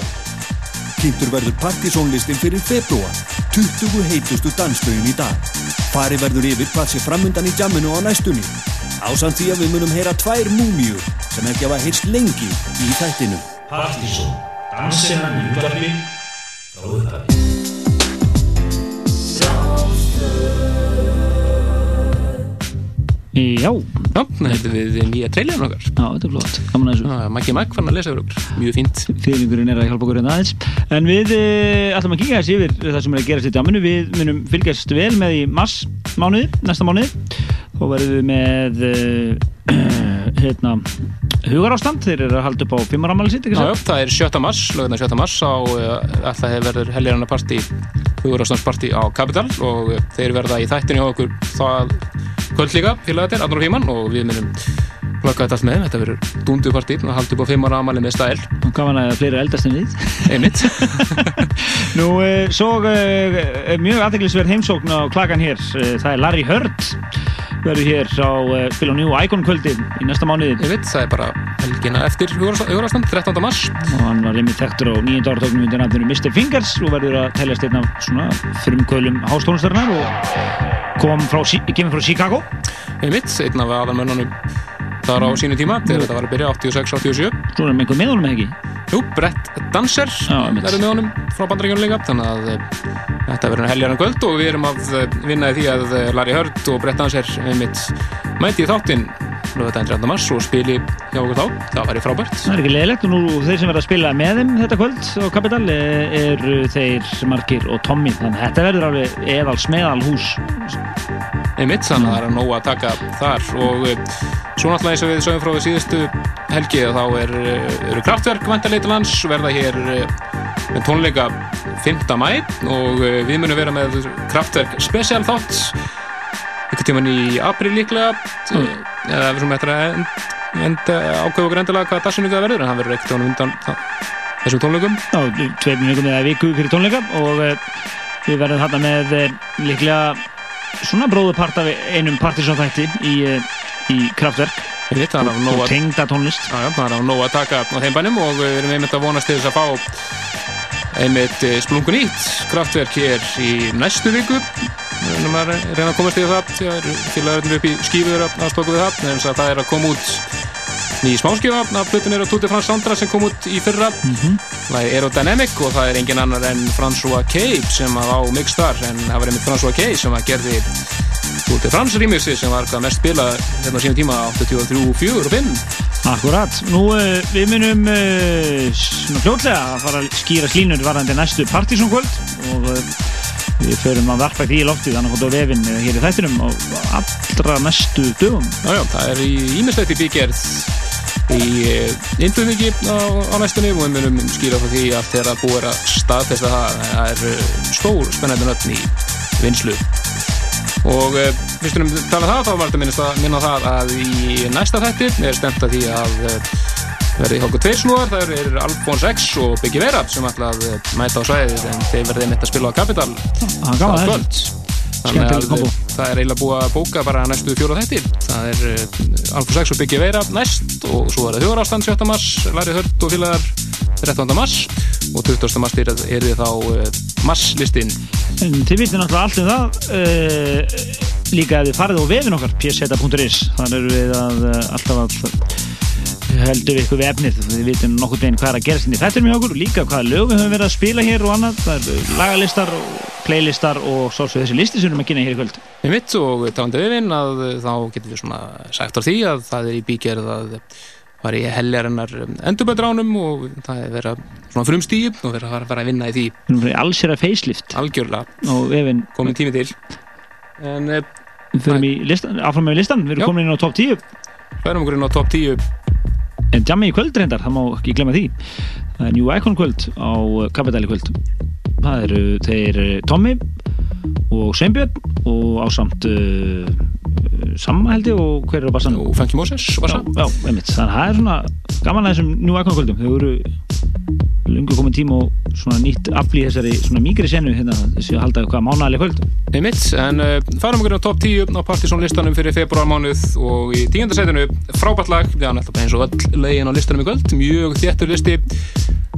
Kynntur verður Partizónlistin fyrir februar 20 heitustu danslögin í dag Fari verður yfir hvað sé framundan í jamminu á næstunni Ásamt því að við munum heyra tvær múmíur sem ekki hafa heyrst lengi í þættinu Partizón, dansina í útvarpi. Frá upphafi. Já. Já, þetta er við nýja trailerin okkar. Já, þetta er flott, gaman að þessu. Maggi Magg fann að lesa fyrir okkur, mjög fínt. Þýðingurinn er að hjálpa okkur en aðeins. En við uh, ætlum að kíka þessi yfir það sem er að gerast í djáminu Við munum fylgjast vel með í mars mánuði, næsta mánuði. Þá verðum við með uh, hérna, hugarástand Þeir eru að halda upp á fimmaramæli sitt, ekki Já, já, það er 7. mars, lögurna 7. mars á alltaf hefur verður helgirana partí hugurásnarspartí á Capital og þeir verða í þættinu hjá okkur það kvöld líka, félagatinn, Arnur og Fíman og við munum plaka þetta allt með. Þetta verður dúndupartí og halda upp á 5 ára amali með stæl. Gaman að fleiri eldast en við. Einmitt. Nú, uh, svo uh, mjög aðeinsverð heimsókn á klakan hér. Það er Larry Hurd verður hér á uh, spil á New Icon kvöldi í næsta mánuði Ég veit, það er bara helgina eftir hugarástand 13. mars og hann var einmitt þekktur á nýjönda áratögnum undir nafninu Mr. Fingers og verður að teljast einn af svona frumkölum hástónustörunar og kom frá, kemur frá Chicago Einmitt, einn af aðalmönnunum þar á sínu tíma þegar þetta var að byrja 86-87 Svo er með einhver með honum eða ekki? Jú, Brett Danser verður með honum frá bandaríkjunum líka þannig að eh, þetta verður helgjarnan kvöld og við erum að eh, vinna í því að eh, Larry Hurd og Brett Danser mæti í þáttinn lögðardaginn 13. mars og spili hjá okkur þá. Það væri frábært. Það er ekki leiðilegt og nú þeir sem verða að spila með þeim þetta kvöld á Capital eh, eru þeir Markir og Tommy. Þannig að þetta verður alveg eðal smeðal hús einmitt, þannig að það er nóg að taka þar og eh, svo náttúrulega eins og við sögum frá því síðustu helgi að þá er, eh, eru kraftverk vantarlega til lands verða hér eh, með tónleika 5. mæ og við munum vera með kraftverk special þátt einhvern tíman í april líklega mm. eða við svona eftir að end, end, ákveða okkur endilega hvað dagsinningu það verður en það verður ekkert tónum undan þessum tónleikum Já, tveim vikum eða viku fyrir tónleika og við verðum þarna með líklega svona bróðupart af einum partysón þætti í, uh, í er nóg og að tengda tónlist. Já, já, það er á nóg að taka á þeim bænum og við erum einmitt að vonast til þess að fá einmitt eh, splungun ítt kraftverk hér í næstu viku. Við erum að reyna að komast í það. Þegar félagarinn upp í skífuður að spöku við það. En það er að koma út ný smáskjöfa af Plutin er á Tutti Frans Sandra sem kom út í fyrra. Mhm. það er Aerodynamic og það er engin annar en François Cape sem að á mix þar en það var einmitt François Cape sem að gerði Tutti Frans remixi sem var mest spilað hérna á sínum tíma 83, 4 og 5 Akkurat, nú uh, við munum svona fljótlega að fara að skýra slínur varðandi næstu partysónkvöld og uh, við förum að varpa því í loftið þannig að á vefinn hér í þættinum á allra næstu dögum. Já, já, það er í ímislegt í bígerð í innflutningi á, á næstunni og við munum skýra frá því allt þegar að búið að staðfesta það. Það er eh, stór spennandi nöfn í vinslu og eh, fyrst um tala það þá var þetta minnast að minna það að í næsta þætti er stemt að því að eh, verði hjá okkur tveir snúar, það eru Alfons X og Biggi Vera sem ætla að eh, mæta á svæðið en þeir verði mitt að spila á Capital á kvöld. Þannig að það er eiginlega búið að bóka bara næstu fjóra þætti það er uh, Alfons X og Biggi Veira næst og svo er það þjóðarástand 7. mars Larry Hört og félagar 13. mars og 20. mars er, er þið þá marslistin En þið vitið náttúrulega allt um það uh, líka ef þið farið á vefin okkar pseta.is við að uh, alltaf að heldur við ykkur við efnið. Við vitum nokkur veginn hvað er að gerast inn í þættinum hjá okkur og líka hvaða lög við höfum verið að spila hér og annað. Það eru lagalistar og playlistar og svo svo þessi listi sem við erum að kynna hér í kvöld. Við mitt og talandi vefin að uh, þá getum við svona sagt á því að það er í bígerð að var í heljarinnar endurbæðránum og það er verið að svona frumstíu og verið að fara- að vinna í því. Við erum verið alls hér að facelift algjörlega komin tími til. En við í listan, áfram með listan. Við erum komin inn á top 10 Förum okkur inn á top 10 En jammi í kvöld reyndar, það má ekki glemma því Það er New Icon kvöld á Kapitæli kvöld Það eru þeir eh, Tommy og Sveinbjörn og ásamt uh, Samma held ég og hver er á bassan? Og Funky Moses bassa. Þannig að það er svona gaman að þessum New Icon kvöldum Þau eru lungu komin tíma og svona nýtt aflý þessari svona mýgri senu hérna þessi að halda eitthvað mánaðalega kvöld. Einmitt, en uh, farum okkur á top 10 á Partizón listanum fyrir februarmánuð og í tíundasætinu frábært lag, já, náttúrulega eins og öll lögin á listanum í kvöld, mjög þéttur listi.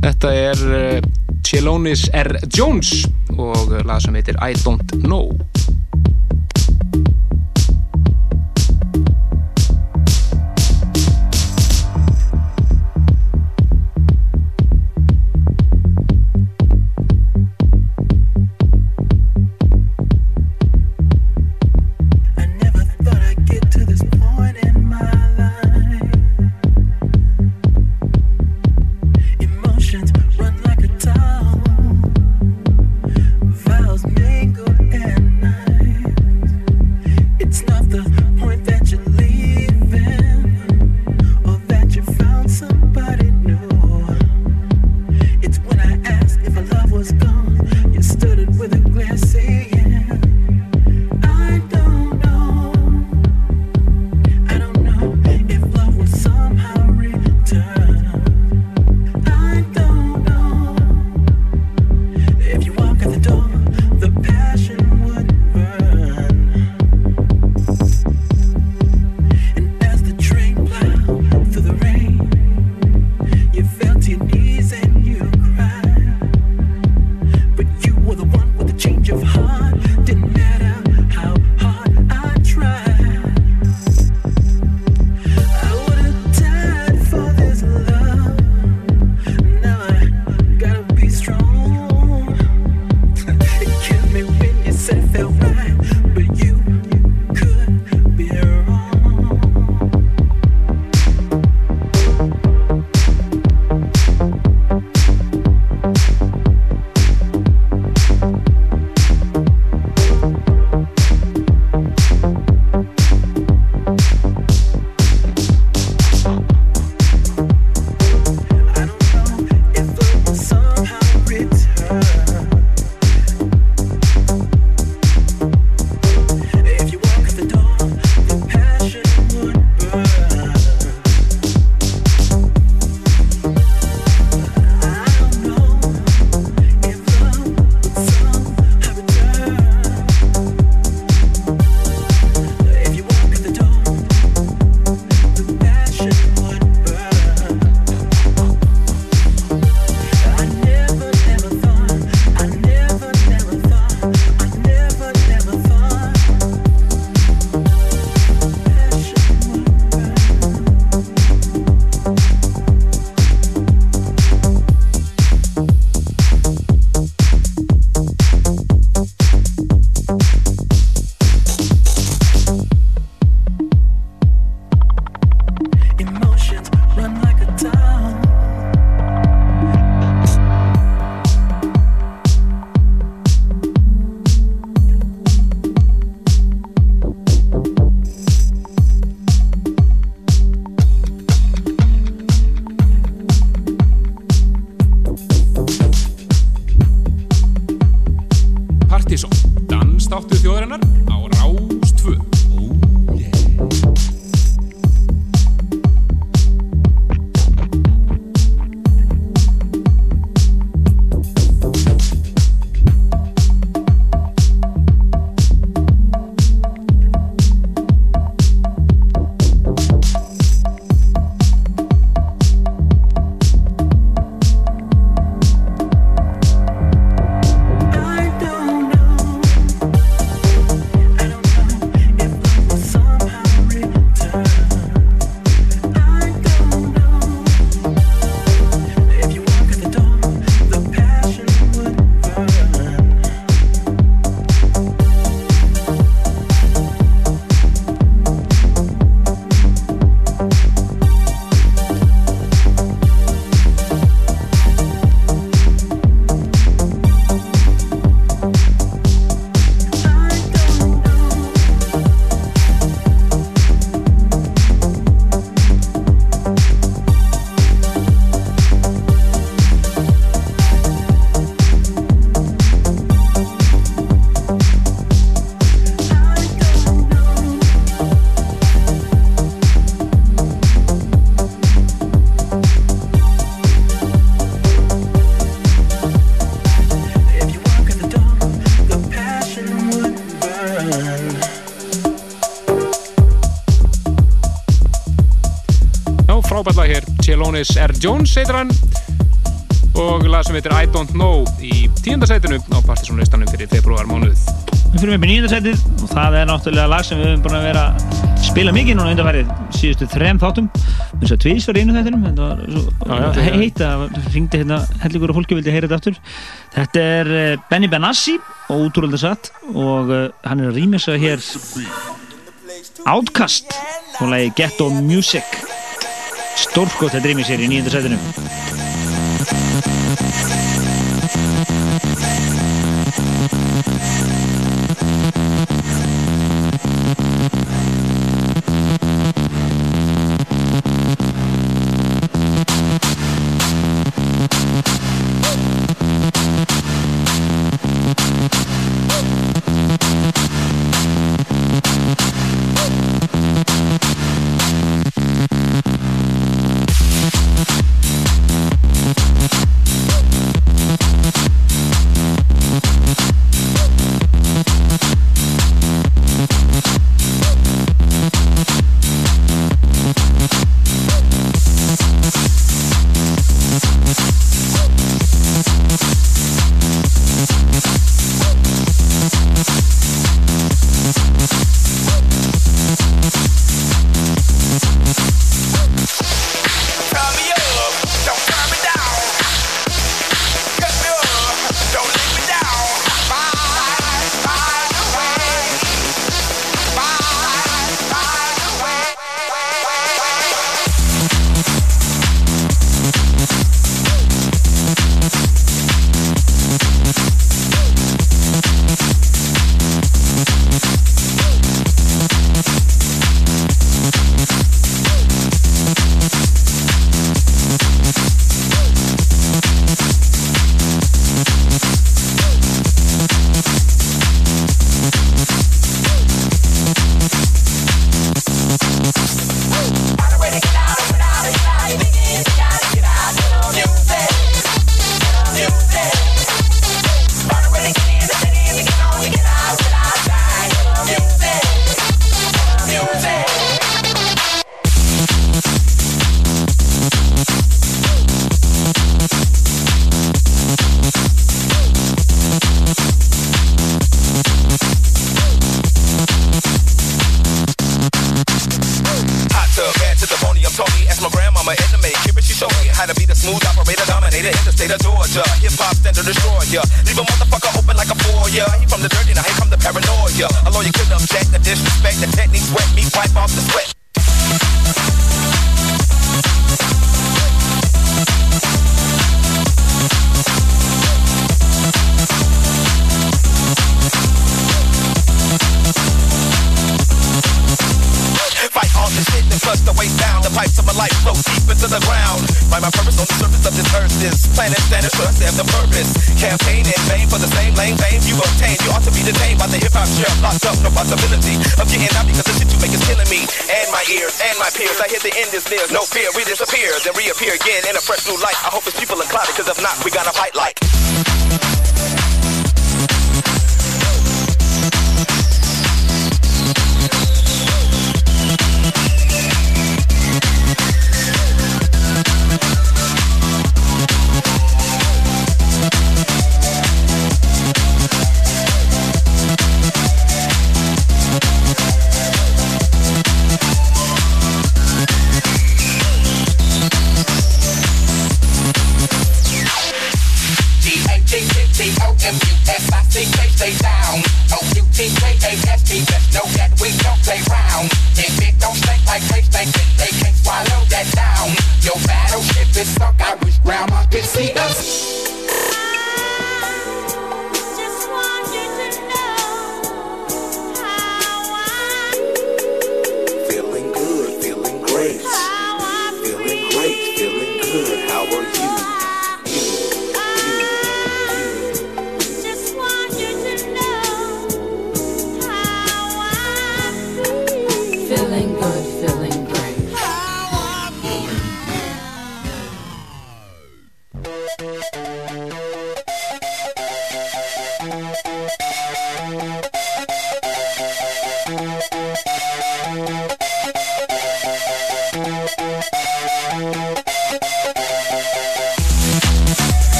Þetta er uh, Chelonis R. Jones og lag sem heitir I Don't Know Jones heitir hann. Og lag sem heitir I Don't Know í tíundarsætinu á Partiðsónlistanum fyrir februar mánuð. Við fyrir upp í nýjundarsætið og það er náttúrulega lag sem við höfum búin að vera að spila mikið núna undanfærið síðustu þrem þáttum. Eins og tvís var einu þættinum en það var svo já, já, heit að ringdi hérna helligur og fólki vildi heyra þetta aftur. Þetta er eh, Benny Benassi og útrúlega satt og eh, hann er að rýmisa hér. Outcast og lagi Ghetto Music stórskótt að dreymi sér í nýjöndarsætunum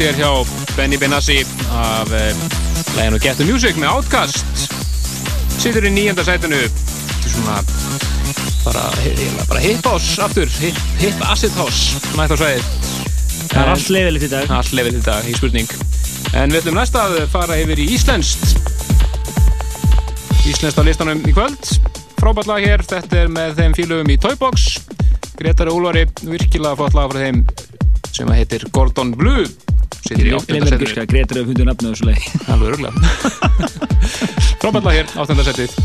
Rýmur sér hjá Benny Benassi af uh, læginu Get the Music með Outcast Sittur í nýjönda sætinu. Svona bara, bara hip house aftur hip, hip acid house nætt á svæðið. Það er allt leifilegt í dag. Allt leifilegt í dag, í spurning. En við ætlum næsta að fara yfir í Íslenskt. Íslenskt á listanum í kvöld. Frábært lag hér, þetta er með þeim fílugum í Toybox. Gretari Úlvari, virkilega flott lag frá þeim sem að heitir Gordon Blue Sittir í áttunda Leifilegt setinu að Gretar hefur fundið nafnið þessu leið Alveg örgulega Frábært lag hér, áttunda setið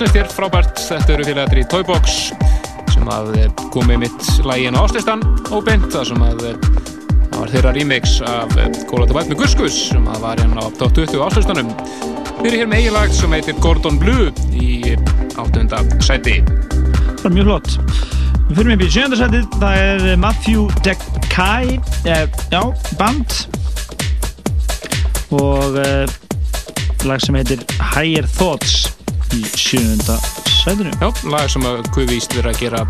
íslenskt hér, frábært. Þetta eru félagatri Toybox sem að eh, komið mitt lægin á áslistan óbeint, það sem að eh, það var þeirra remix af Kólat og Vætt með Guskus sem að var hérna á top 20 áslistanum. Við erum hér með eiginlagt sem heitir Gordon Blue í áttunda sæti. Það er mjög flott. Við fyrir með í sjöndarsætið, það er Matthew Dekai, eh, já, band og eh, lag sem heitir Higher Thoughts í sjönda sætinu. Já, lag sem að Guðvíst verið að gera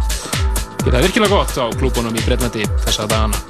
gera virkilega gott á klúbunum í Breitlandi þessa dagana.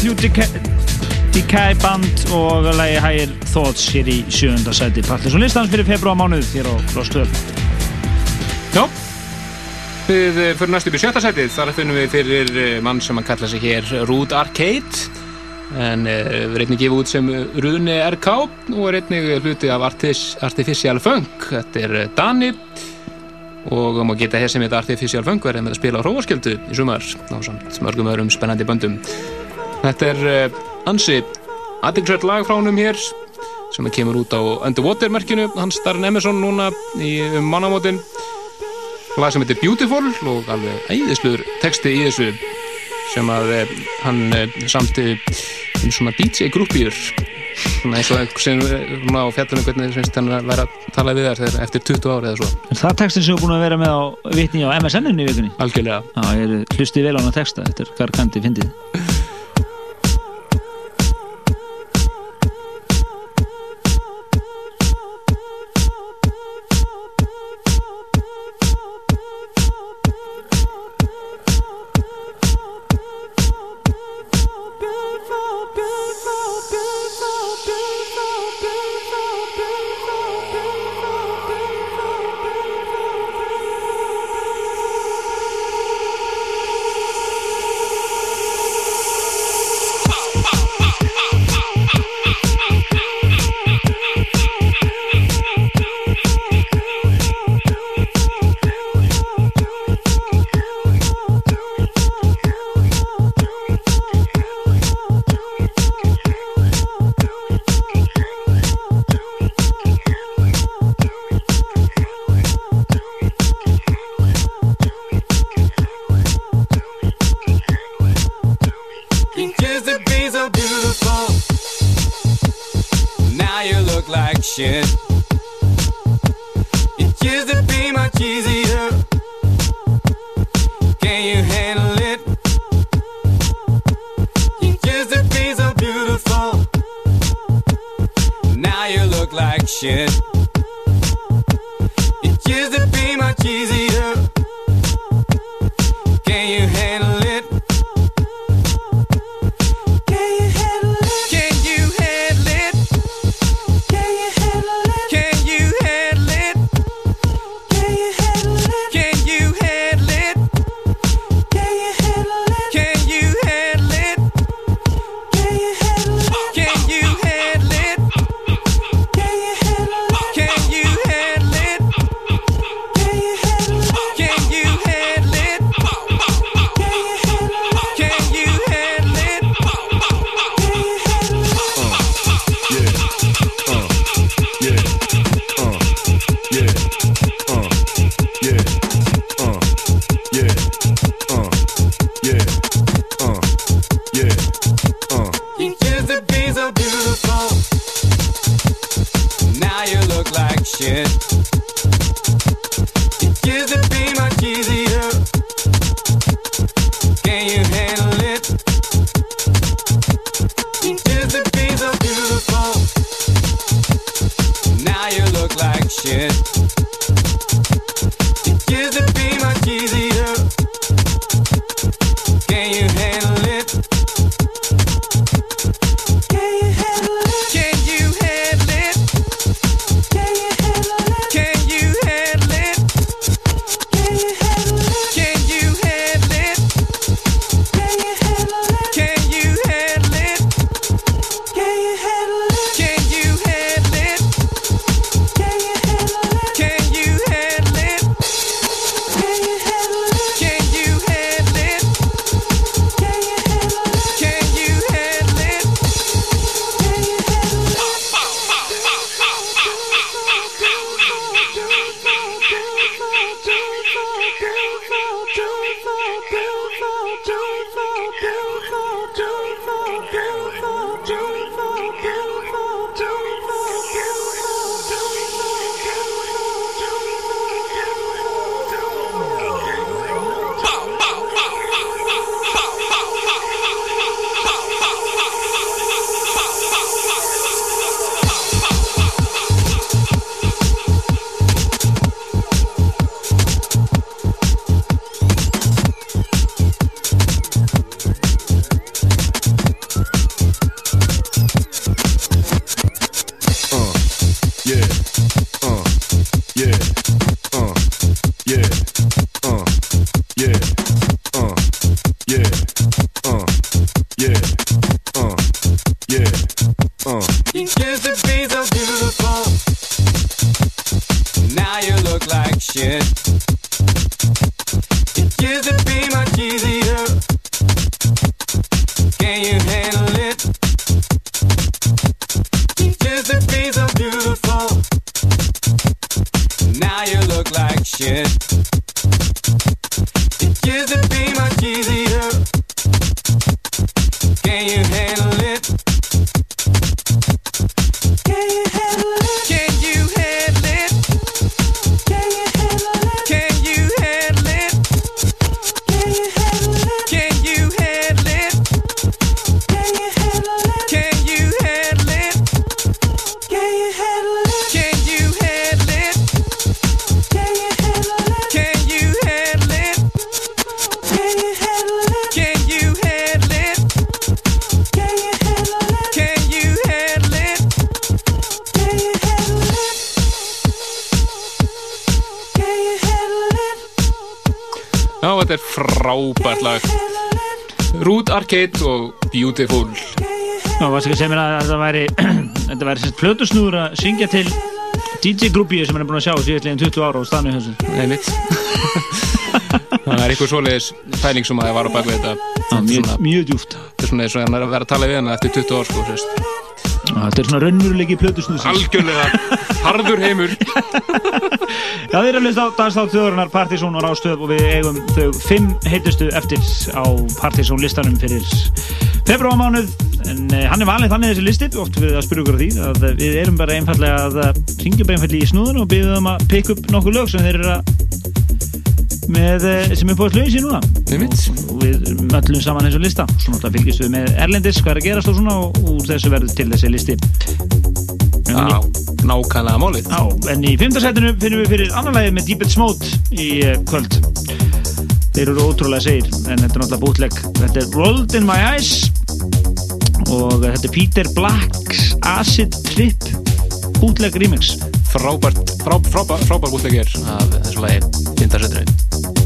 Decay Band og lagi Higher Thoughts hér í sjönda seti Partiðsson listans fyrir februar mánuð hér á Rostöð Já, við eh, fyrir næstu upp í sjötta setið, þar finnum við fyrir eh, mann sem að kalla sig hér Rude Arcade. En uh, við einnig gefa út sem Rune RK og er einnig hluti af Artificial Funk. Þetta er eh, Dani. Og má geta hér sem þetta Artificial Funk verið með að spila á hrófaskjöldu í sumar á samt mörgum öðrum spennandi böndum þetta er uh, ansi aðeinsvært lag frá honum hér sem það kemur út á Underwater merkinu hans Darren Emerson núna í um mannamótin. Lag sem heitir Beautiful og alveg æðisluður texti í þessu sem að eh, hann eh, samti um svona DJ-grúpjur svona eins og sem eh, á fjallunum hvernig finnst hann að vera að tala við þegar eftir 20 ári eða svo. Er það textin sem þú er búin að vera með á vitni á MSN-inu í vikunni? Algjörlega. Já, ég hlustið vel á hana texta, þetta er gargandi fyndið frábært lag. Root Arcade og Beautiful. Já, varstu ekki að segja mér að þetta væri þetta væri sérst plötusnúður að syngja til DJ-grúpíu sem hann er búin að sjá síðan 20 ára á stanu þessu. Nei, mitt Það er eitthvað svoleiðis pæling sem að það var á bakvið þetta. Já, mjög, mjög djúft Þetta er svona eins og hann er að vera að tala við hana eftir 20 ár sko, sérst Já, Þetta er svona raunmurulegi plötusnúðsins. Algjörlega, harður heimur Já, þið eru að lista á dagstátt þjóðurinnar Partizón og Rástöð og við eigum þau fimm heitustu eftir á Partizón listanum fyrir februarmánuð en eh, hann er valið þannig þessi listi oft við að spyrja okkur á því að eh, við erum bara einfallega að eh, ringja bara einfallega í snúðun og byrja um að pikka upp nokkuð lög sem þeir eru að með sem er búið slögin sín núna. Og við möllum saman þessu lista. Og svo náttúrulega fylgjast við með Erlendis hvað er að gerast og svona og úr þessu verður til þessi listi nákvæmlega málið. Já, en í fymtarsætinu finnum við fyrir annar lagið með Deepest Mode í uh, kvöld. Þeir eru ótrúlega segir en þetta er náttúrulega bútleg Þetta er Rolled in My Eyes og þetta er Peter Black's Acid Trip bútleg remix. Frábært, frá, frábært, frábært bútlegir af þessu lagi Tindarsetinu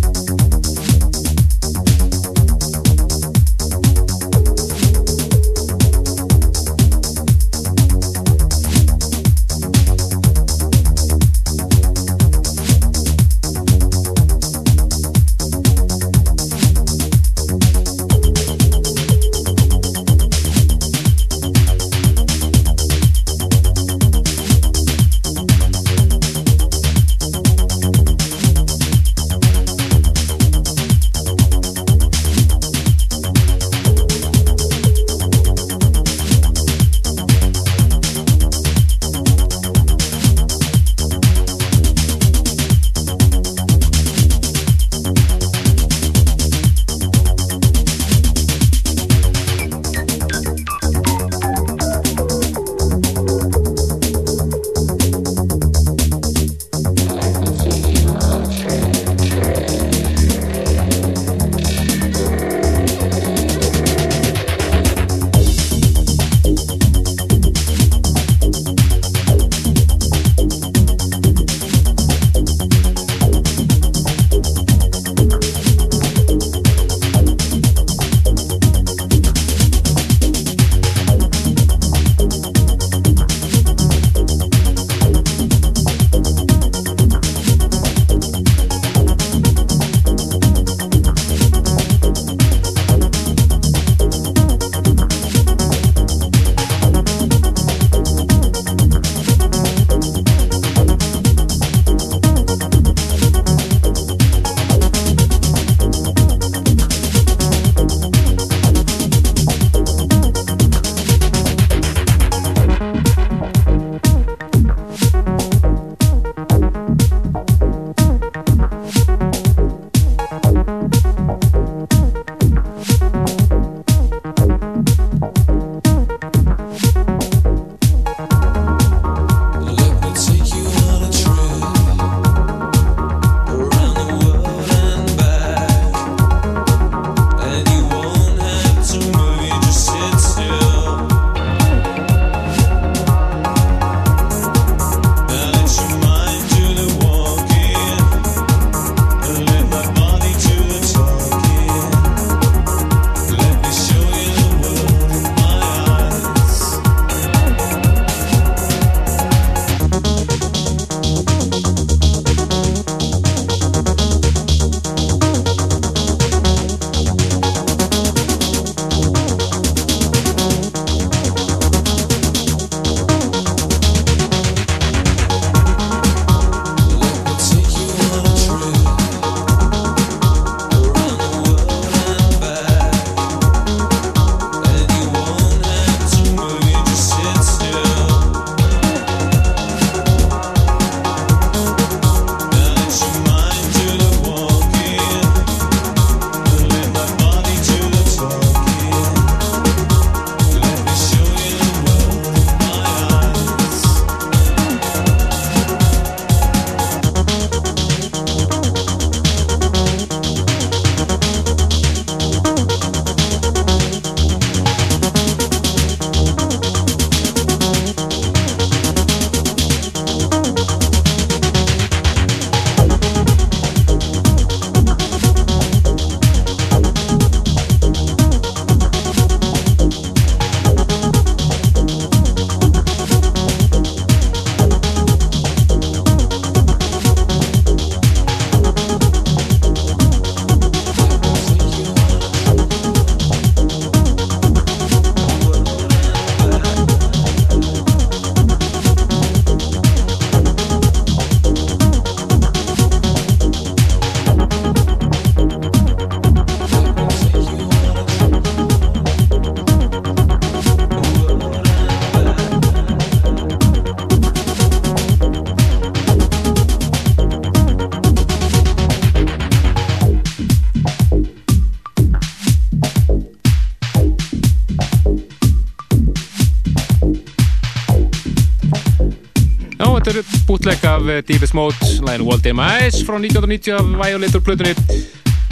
af Deepest Mode læginu World in My Eyes frá 1990 af Violator plötunni.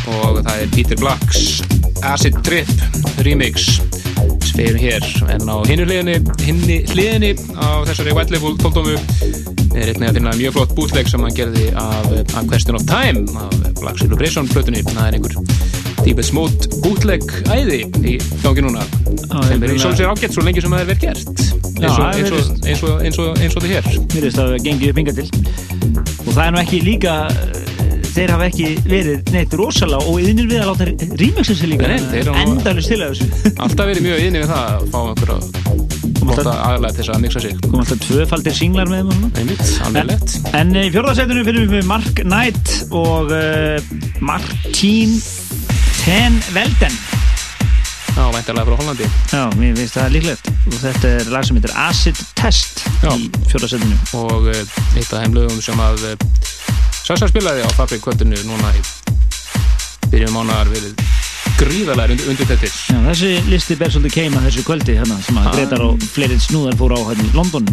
Og það er Peter Blacks Acid Trip remix. Sem við erum hér en á hinnu hliðinni, hinni hliðinni á þessari White Label 12 er einnig að finna mjög flott bútleg sem hann gerði af, af Question of Time af Black Celebration plötunni. Það er einhver Deepest Mode bútleg æði í gangi núna. Sem er í sjálf sér ágætt svo lengi sem það er verið gert. Eins og, það eins, og, eins, og, eins, og, þið hér. Mér veist að það gengið upp hinga til og það er nú ekki líka eh, þeir hafa ekki verið neitt rosalega og yðnir við að láta remixa sig líka. Til að þessu. alltaf verið mjög inni við það að fá einhverja flotta aðlæð til þess að mixa sig. Kom alltaf tvöfaldir singlar með lett en í fjórðarsætunum finnum við Mark Knight og uh, Martín Ten Velden. Já, væntalega frá Hollandi. Já, mér finnst það líklegt. Og þetta er lag sem heitir Acid Test Já. í fjórðarsætunum og uh, eitt af þeim lögum sem að uh, Sassa spilaði á Fabrik kvöldinu núna í byrjum mánar verið gríðarlega undir, þetta Já, þessi listi ber svolítið keima þessu kvöldi hérna, sem að Hann- Gretar og fleiri snúðar fóru á hérna í London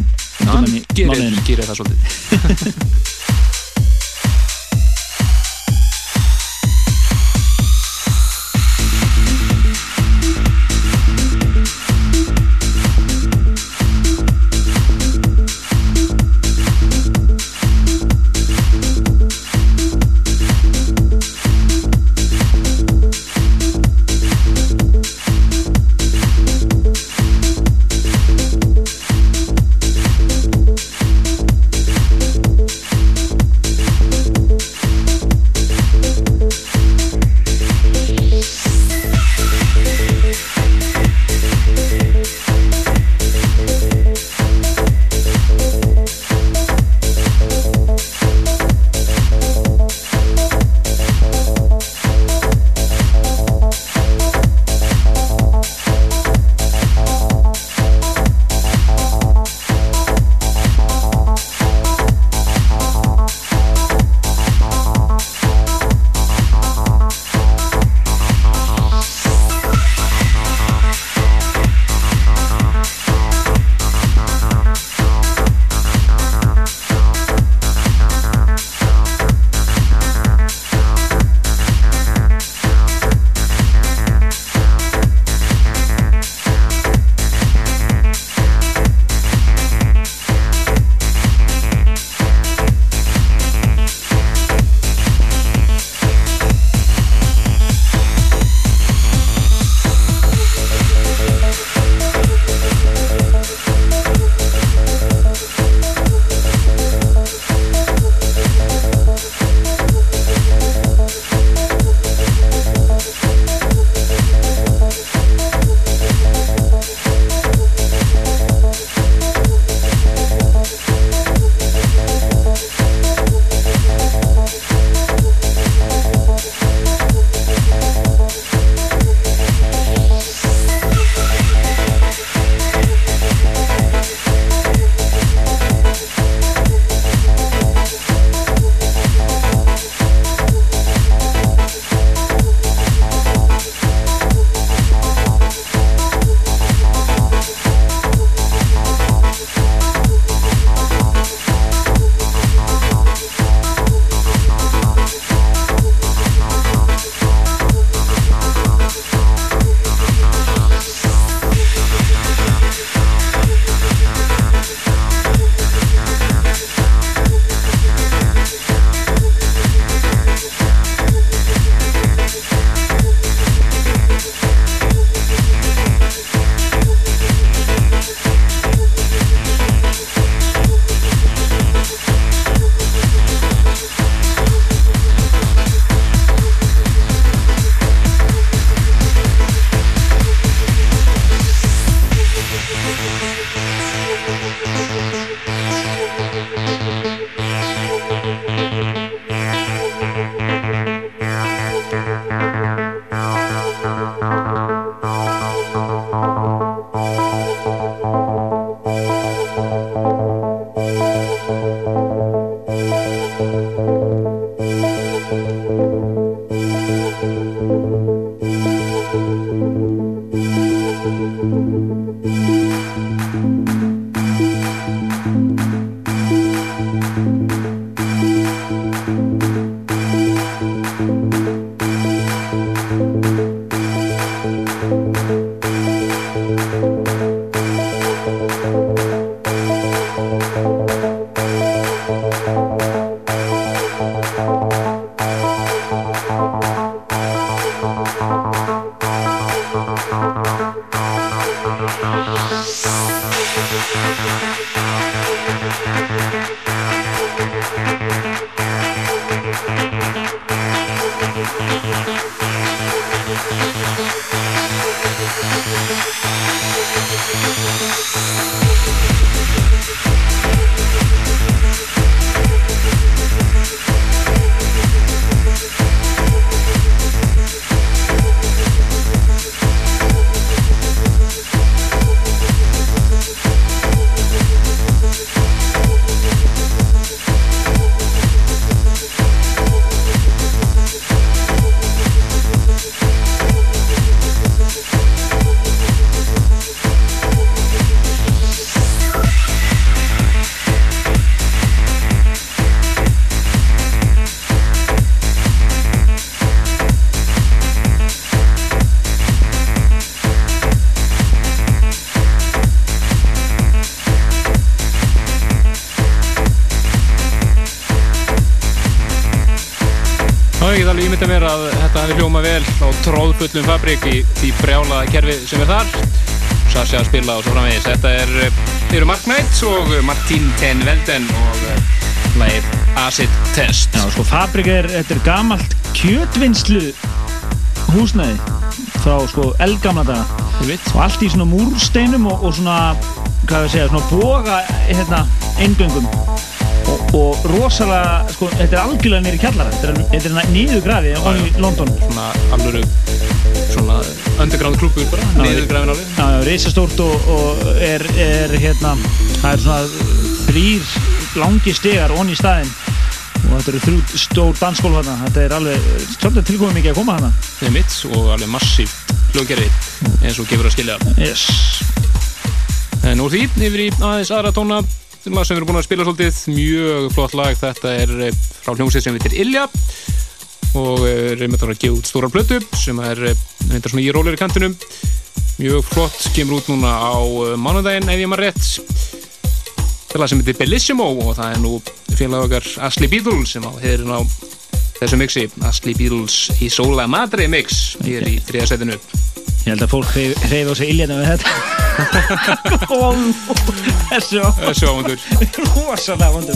hann tímann í gerir, gerir það svolítið tróðfullum fabrik í því brjála kerfi sem er þar. Sasha spila og svo framvegis. Þetta er, eh, eru Mark Knight og Martín Ten Velden og eh, lagið Acid Test. Já, sko, Fabrik er, þetta er gamalt kjötvinnslu húsnæði frá, sko, eldgamla daga. Og allt í svona múrsteinum og, og svona, hvað við segja, svona boga, hérna, eingöngum. Og, og rosalega, sko, þetta er algjörlega nýri kjallara, þetta er, er nýður grafi í London. Svona alvöru, underground klubur bara, niður grafin alveg. Já, já, reisastórt og, og er, er, hérna, það er svona þrýr langi stegar onni í staðinn. Og þetta eru þrjú stór dansskólf þarna, þetta er alveg, svolítið tilkomið mikið að koma þarna. Það er mitt og alveg massíf hljóðgerði eins og gefur að skilja. Yes. En úr því yfir í aðeins aðra tóna. Sem við erum búin að spila svolítið. Mjög flott lag, þetta er eh, frá hljómsveit sem heitir Ilja og eh, er einmitt að gefa út stóra blötu sem er reyndar svona í rólir í kantinum. Mjög flott, kemur út núna á eh, mánudaginn ef ég maður rétt. Það sem heitir Bellissimo og það er nú félag okkar Ashley Beadle sem á hefðin á þessu mixi. Ashley Beadles í Sola Madre mix hér í þriðasætinu Ég held að fólk hreyfi á sig iljana með þetta. Þessu Þessu ámundur Rosalega vondur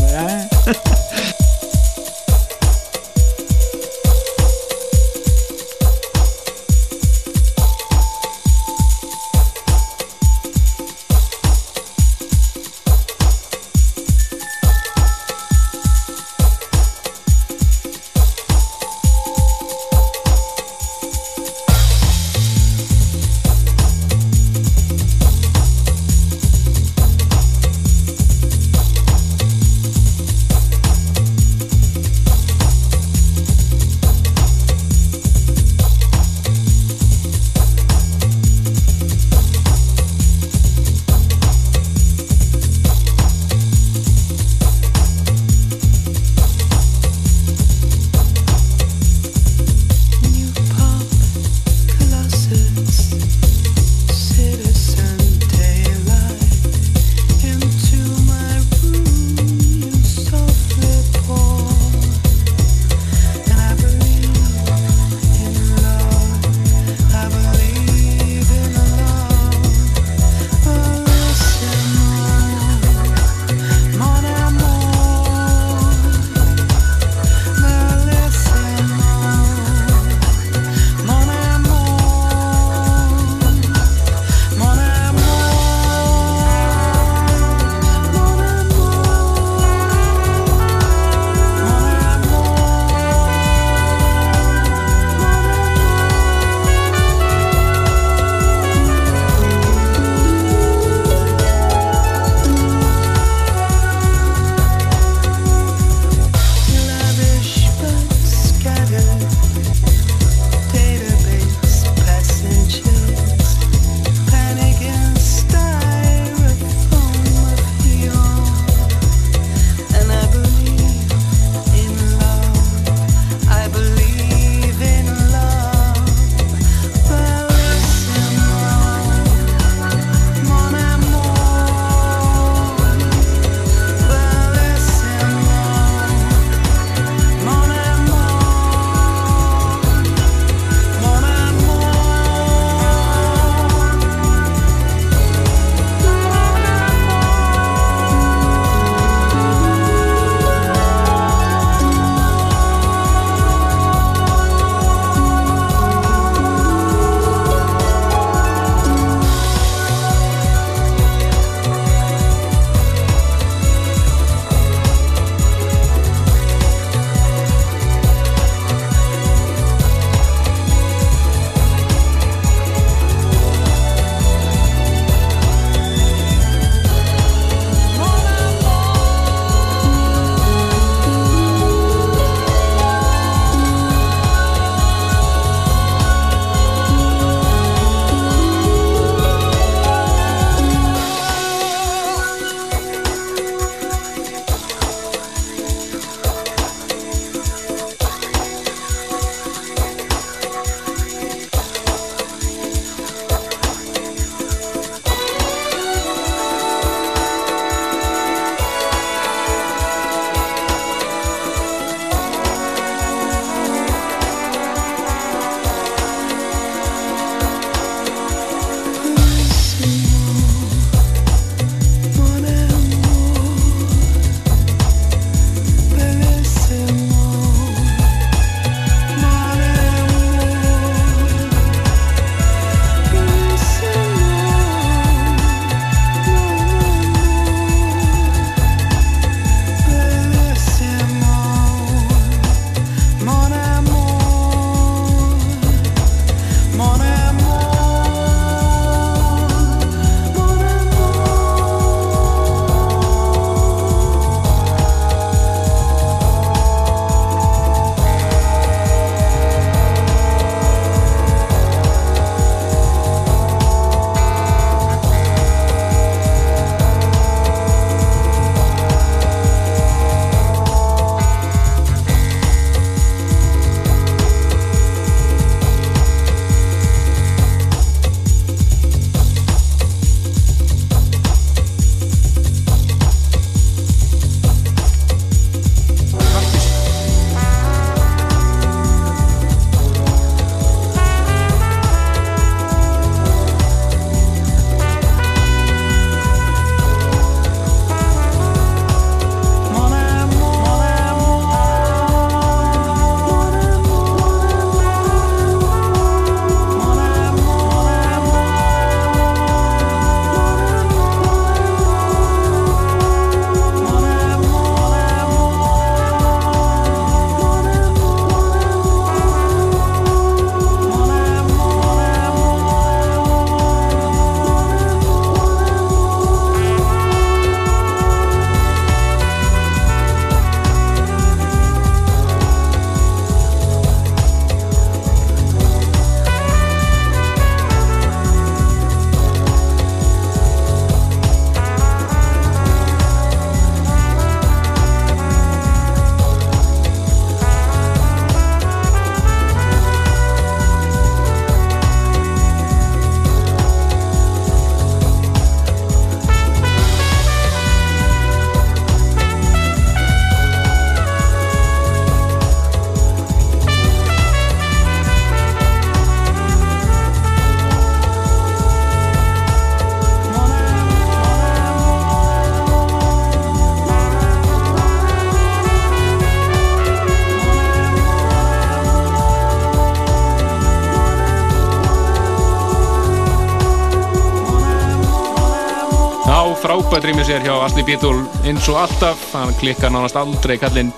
frábært rýmis er hjá Asli Bítól eins og alltaf, hann klikkar nánast aldrei kallinn.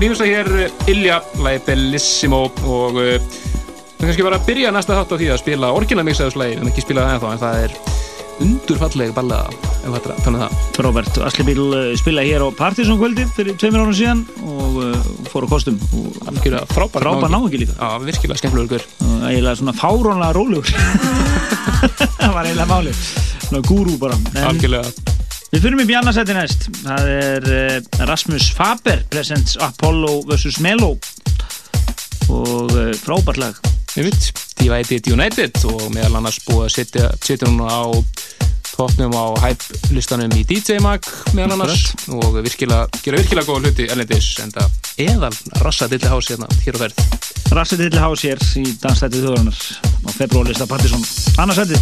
Rýmis að hér eh, Ilja, lagi Bellissimo og við kannski bara byrja næsta þátt á því að spila orginamixaðuslægi, en ekki spila það ennþá, en það er undurfalleg ballaða, ef þetta þannig það. Frábært, Asli Bíl uh, spilaði hér á Partizón kvöldi fyrir tveimur árum síðan og uh, fór á kostum. Algjörlega frábær Frábær náungi. líka. Já, virkilega skemmtilegur eiginlega svona fárónlega rólegur. Það var eiginlega máli svona gúrú bara Algjörlega Við fyrir í annarsætti næst. Það er uh, Rasmus Faber presents Apollo vs. Melo. Og uh, frábært lag. Ég veit, Divided United og meðal annars búið að setja, setja hún á toppnum á hype listanum í DJ Mag meðal annars. Og virkilega, gera virkilega góða hluti erlendis en það eðal rassa dilli hás hérna hér á verð Rassi Dilli Hás hér í dansstætti þjóðarinnar á februarlista Partisón annarsætti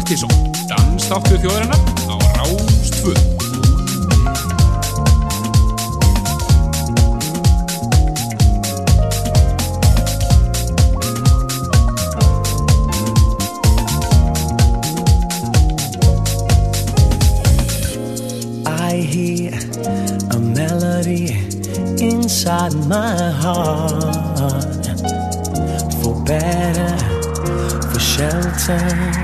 Partíson, dansþáttur þjóðarinnar á Rástfö I hear a melody inside my heart. For better, for shelter.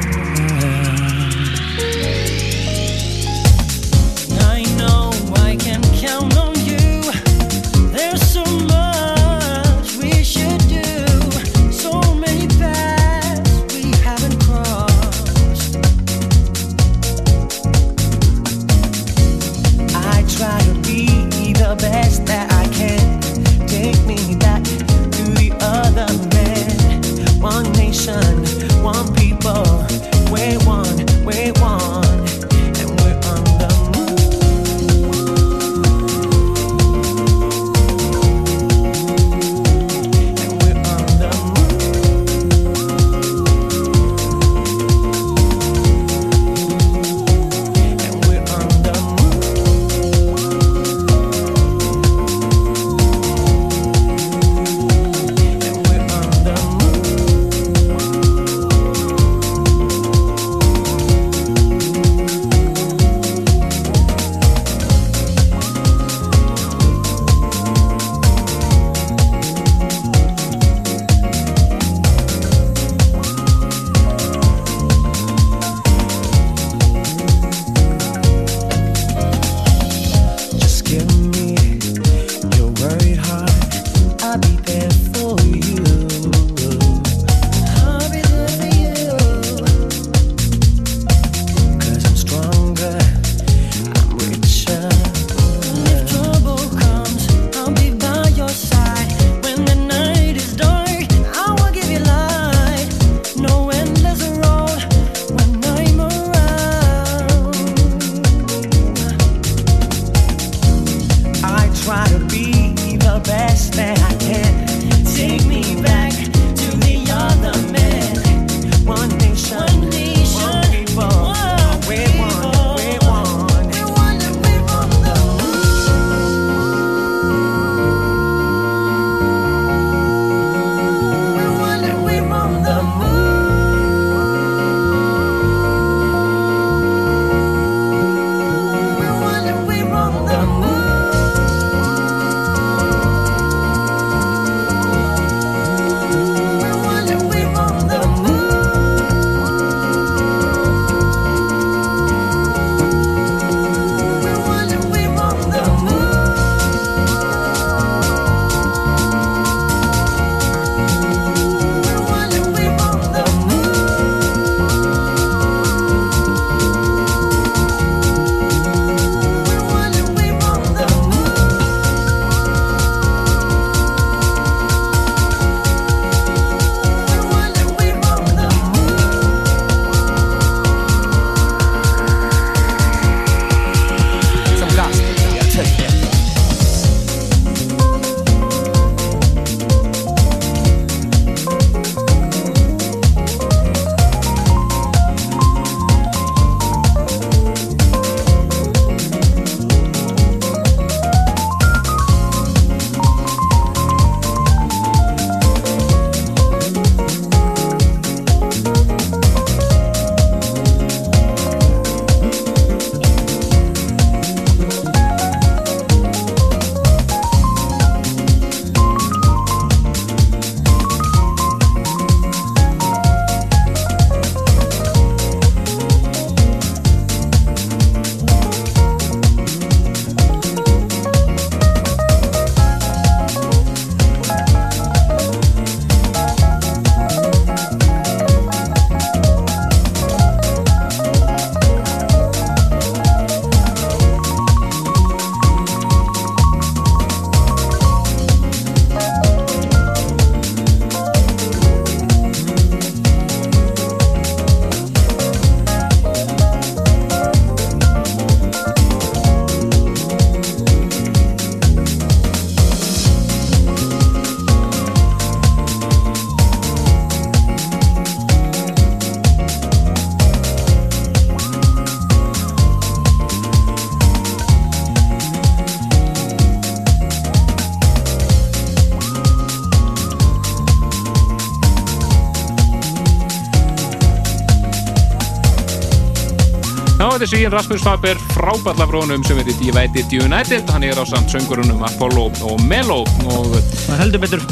Er síðan Rasmus Faber frábært lag frá honum sem heitir Divided United. Hann er á samt söngurunum Apollo og Melo. Og Það heldur betur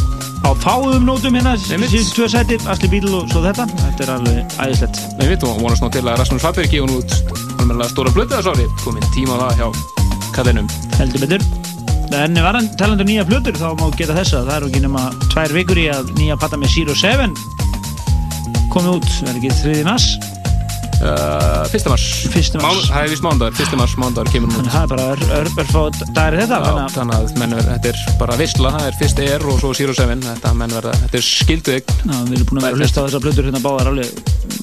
á fáum nótum hérna síðan tvö sæti, Asli Bíl og svo þetta. Þetta er alveg æðislegt. Nei, við og vonast ná til að Rasmus Faber hún út alveg stóra blötu þess ári. Komin tíma á það hjá kallinum. Heldur betur. En varan talandu nýja plötur þá má geta þess að það eru ekki nema tvær vikur í að nýja patta með Zero Seven komið út, er ekki þriði mass uh, Fyrsta mars Fyrsta mars Það er vist mándagur, fyrsta mars mándagur kemur út Það er bara ör, ör, örfá dagir þetta Já, þannig að menn verður, þetta er bara vissla, það er fyrst Air og svo Zero Seven, þetta menn verða, þetta er skildu ygg. Já, við erum búin að vera að hlusta á þessar plötur hérna báðar alveg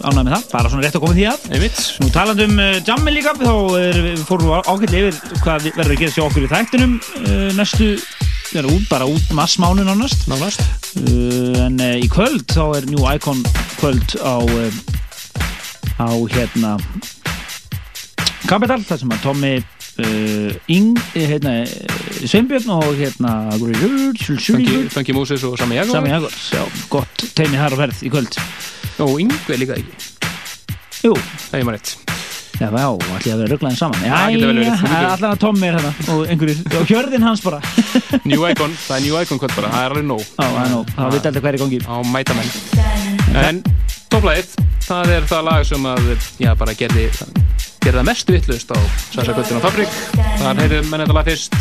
ánægð með það, bara svona rétt að koma því að. Einmitt. Nú talandi um uh, jammi líka, þá er, við fórum ágætlega yfir hvað við- verður að gera sér okkur í þættinum uh, næstu, það er út, bara út massmánu nánast. Nánast. Uh, en uh, í kvöld þá er New Icon kvöld á, uh, á hérna Capital, þar sem að Tommy uh, Ing, eh, hérna, eh, Sveinbjörn og hérna Funky, Moses og Sami Jagor. Sami Jagor, já, gott teimi þar á ferð í kvöld Og Ingve líka ekki. Jú. Það er maður rétt. Já, já, allir að vera rugglaðin saman Já, allan að Tommy er hérna og einhverjir, og hjörðin hans bara New Icon, það er New Icon kvöld bara, það er alveg nóg. Já, það er nóg, það veit alltaf hver í gangi. Á mætamenn. En topplæðið, það er það lag sem að, já, bara gerði, gerði mest vittlust á Sassa Kvöldin á Fabrik. Þar heyrðum menn þetta lag fyrst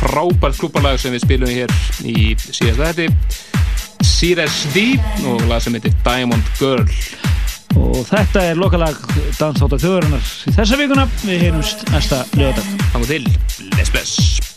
frábært klúparlag sem við spilum hér í síðasta þetti. Sires D og lag sem heitir Diamond Girl. Og þetta er lokalag Dansþáttar þjóðurinnar í þessa vikuna Við heyrumst næsta lögadag Þannig til, bless bless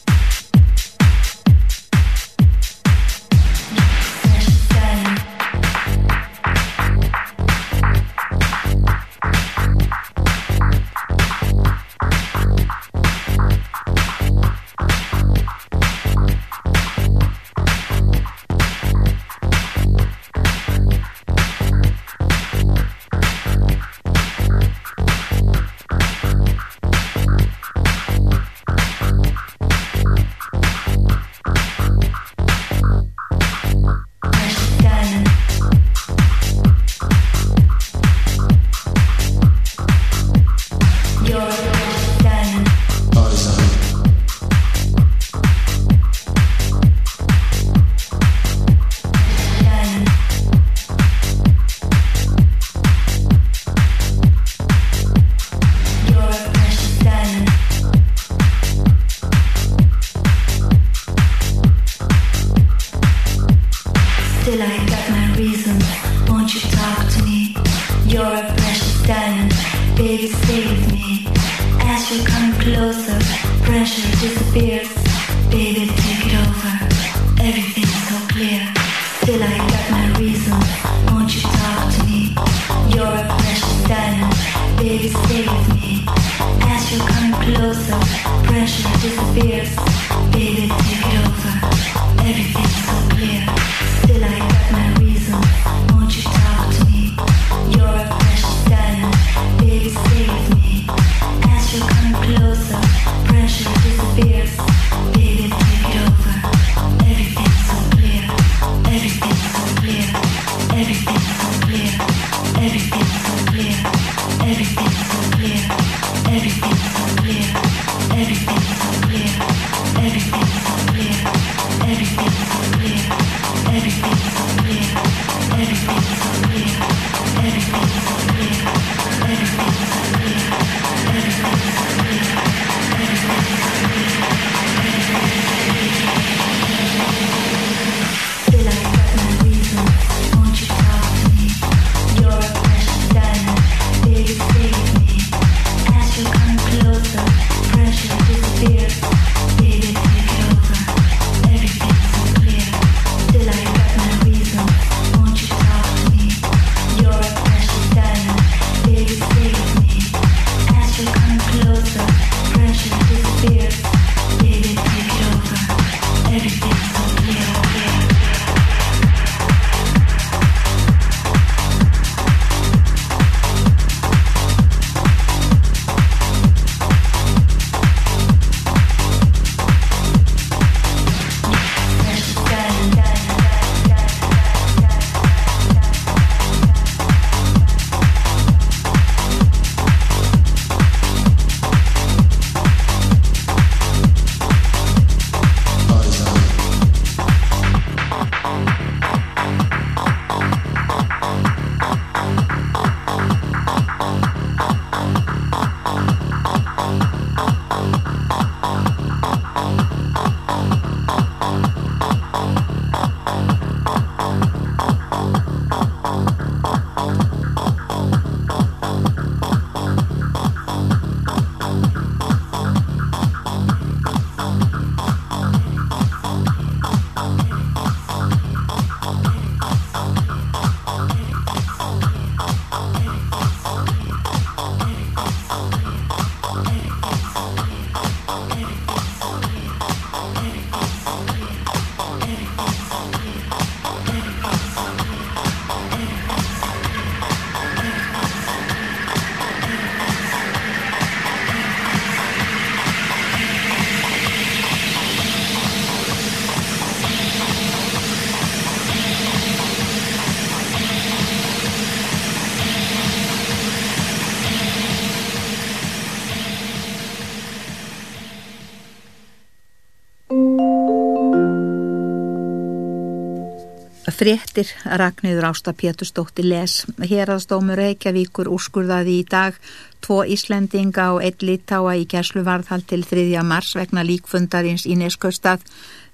Fréttir Ragnhildur Ásta Pétursdóttir les. Hérastómur Reykjavíkur úrskurðaði í dag tvo Íslendinga og einn litáa í gæsluvarðhald til 3. mars vegna líkfundarins í Neskaustad.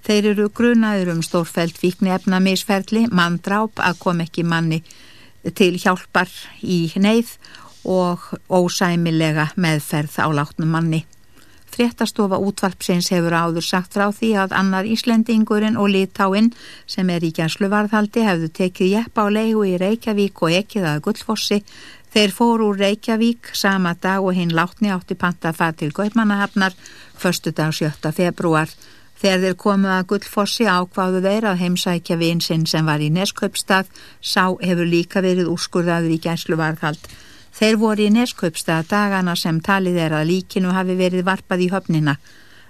Þeir eru grunaður um stórfælt vikni efnamisferli, manndráp að kom ekki manni til hjálpar í neyð og ósæmilega meðferð á látnum manni. Fréttastofa útvarpsins hefur áður sagt frá því að annar Íslendingurinn og Litáinn sem er í gæsluvarðhaldi hefðu tekið jeppa á leigu í Reykjavík og ekkið að Gullfossi. Þeir fóru úr Reykjavík sama dag og hinn látni átti panta að fara til Gaupmannahafnar förstu dag 7. februar. Þegar þeir komu að Gullfossi ákváðu þeir að heimsækja vinsinn sem var í Neskaupstað, sá hefur líka verið úrskurðaður í gæsluvarðhald. Þeir voru í neskaupstað dagana sem talið er að líkinu hafi verið varpað í höfnina.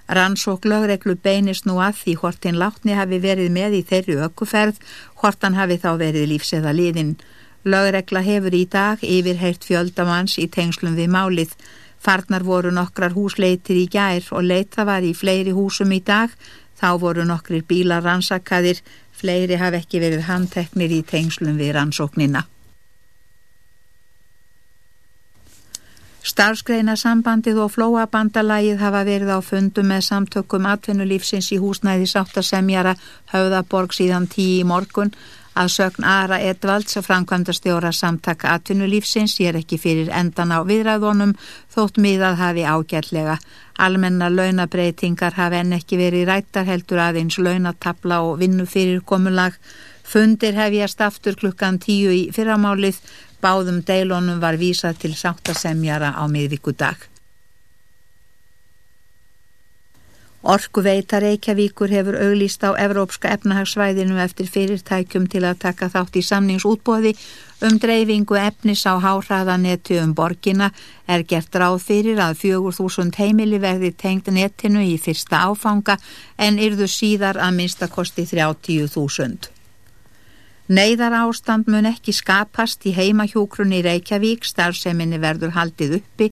Rannsók lögreglu beinist nú að því hvort hinn látni hafi verið með í þeirri ökkuferð, hvort hann hafi þá verið lífseða liðin. Lögregla hefur í dag yfirheirt fjöldamanns í tengslum við málið. Farnar voru nokkrar húsleitir í gær og leita var í fleiri húsum í dag. Þá voru nokkrir bílar rannsakaðir, fleiri hafi ekki verið handteknir í tengslum við rannsóknina. Starfsgreina sambandið og flóabandalagið hafa verið á fundum með samtökum atvinnulífsins í húsnæði sáttasemjara höfðaborg síðan tíu í morgun að sögn Ara Edvalds að framkvæmda stjóra samtaka atvinnulífsins ég er ekki fyrir endan á viðræðunum þótt miðað hafi ágætlega. Almenna launabreitingar hafi enn ekki verið rættar heldur aðeins launatabla og vinnu fyrir komulag. Fundir hefjast aftur klukkan tíu í fyrramálið Báðum deilónum var vísað til sáttasemjara á miðvíkudag. Orkuveita Reykjavíkur hefur auglýst á Evrópska efnahagsvæðinu eftir fyrirtækjum til að taka þátt í samningsútbóði um dreifingu efnis á háhraðanetu um borgina er gert ráð fyrir að 4.000 heimili verði tengt netinu í fyrsta áfanga en yrðu síðar að minnstakosti 30.000. Neiðar ástand mun ekki skapast í heimahjókrunni Reykjavík, starfseminni verður haldið uppi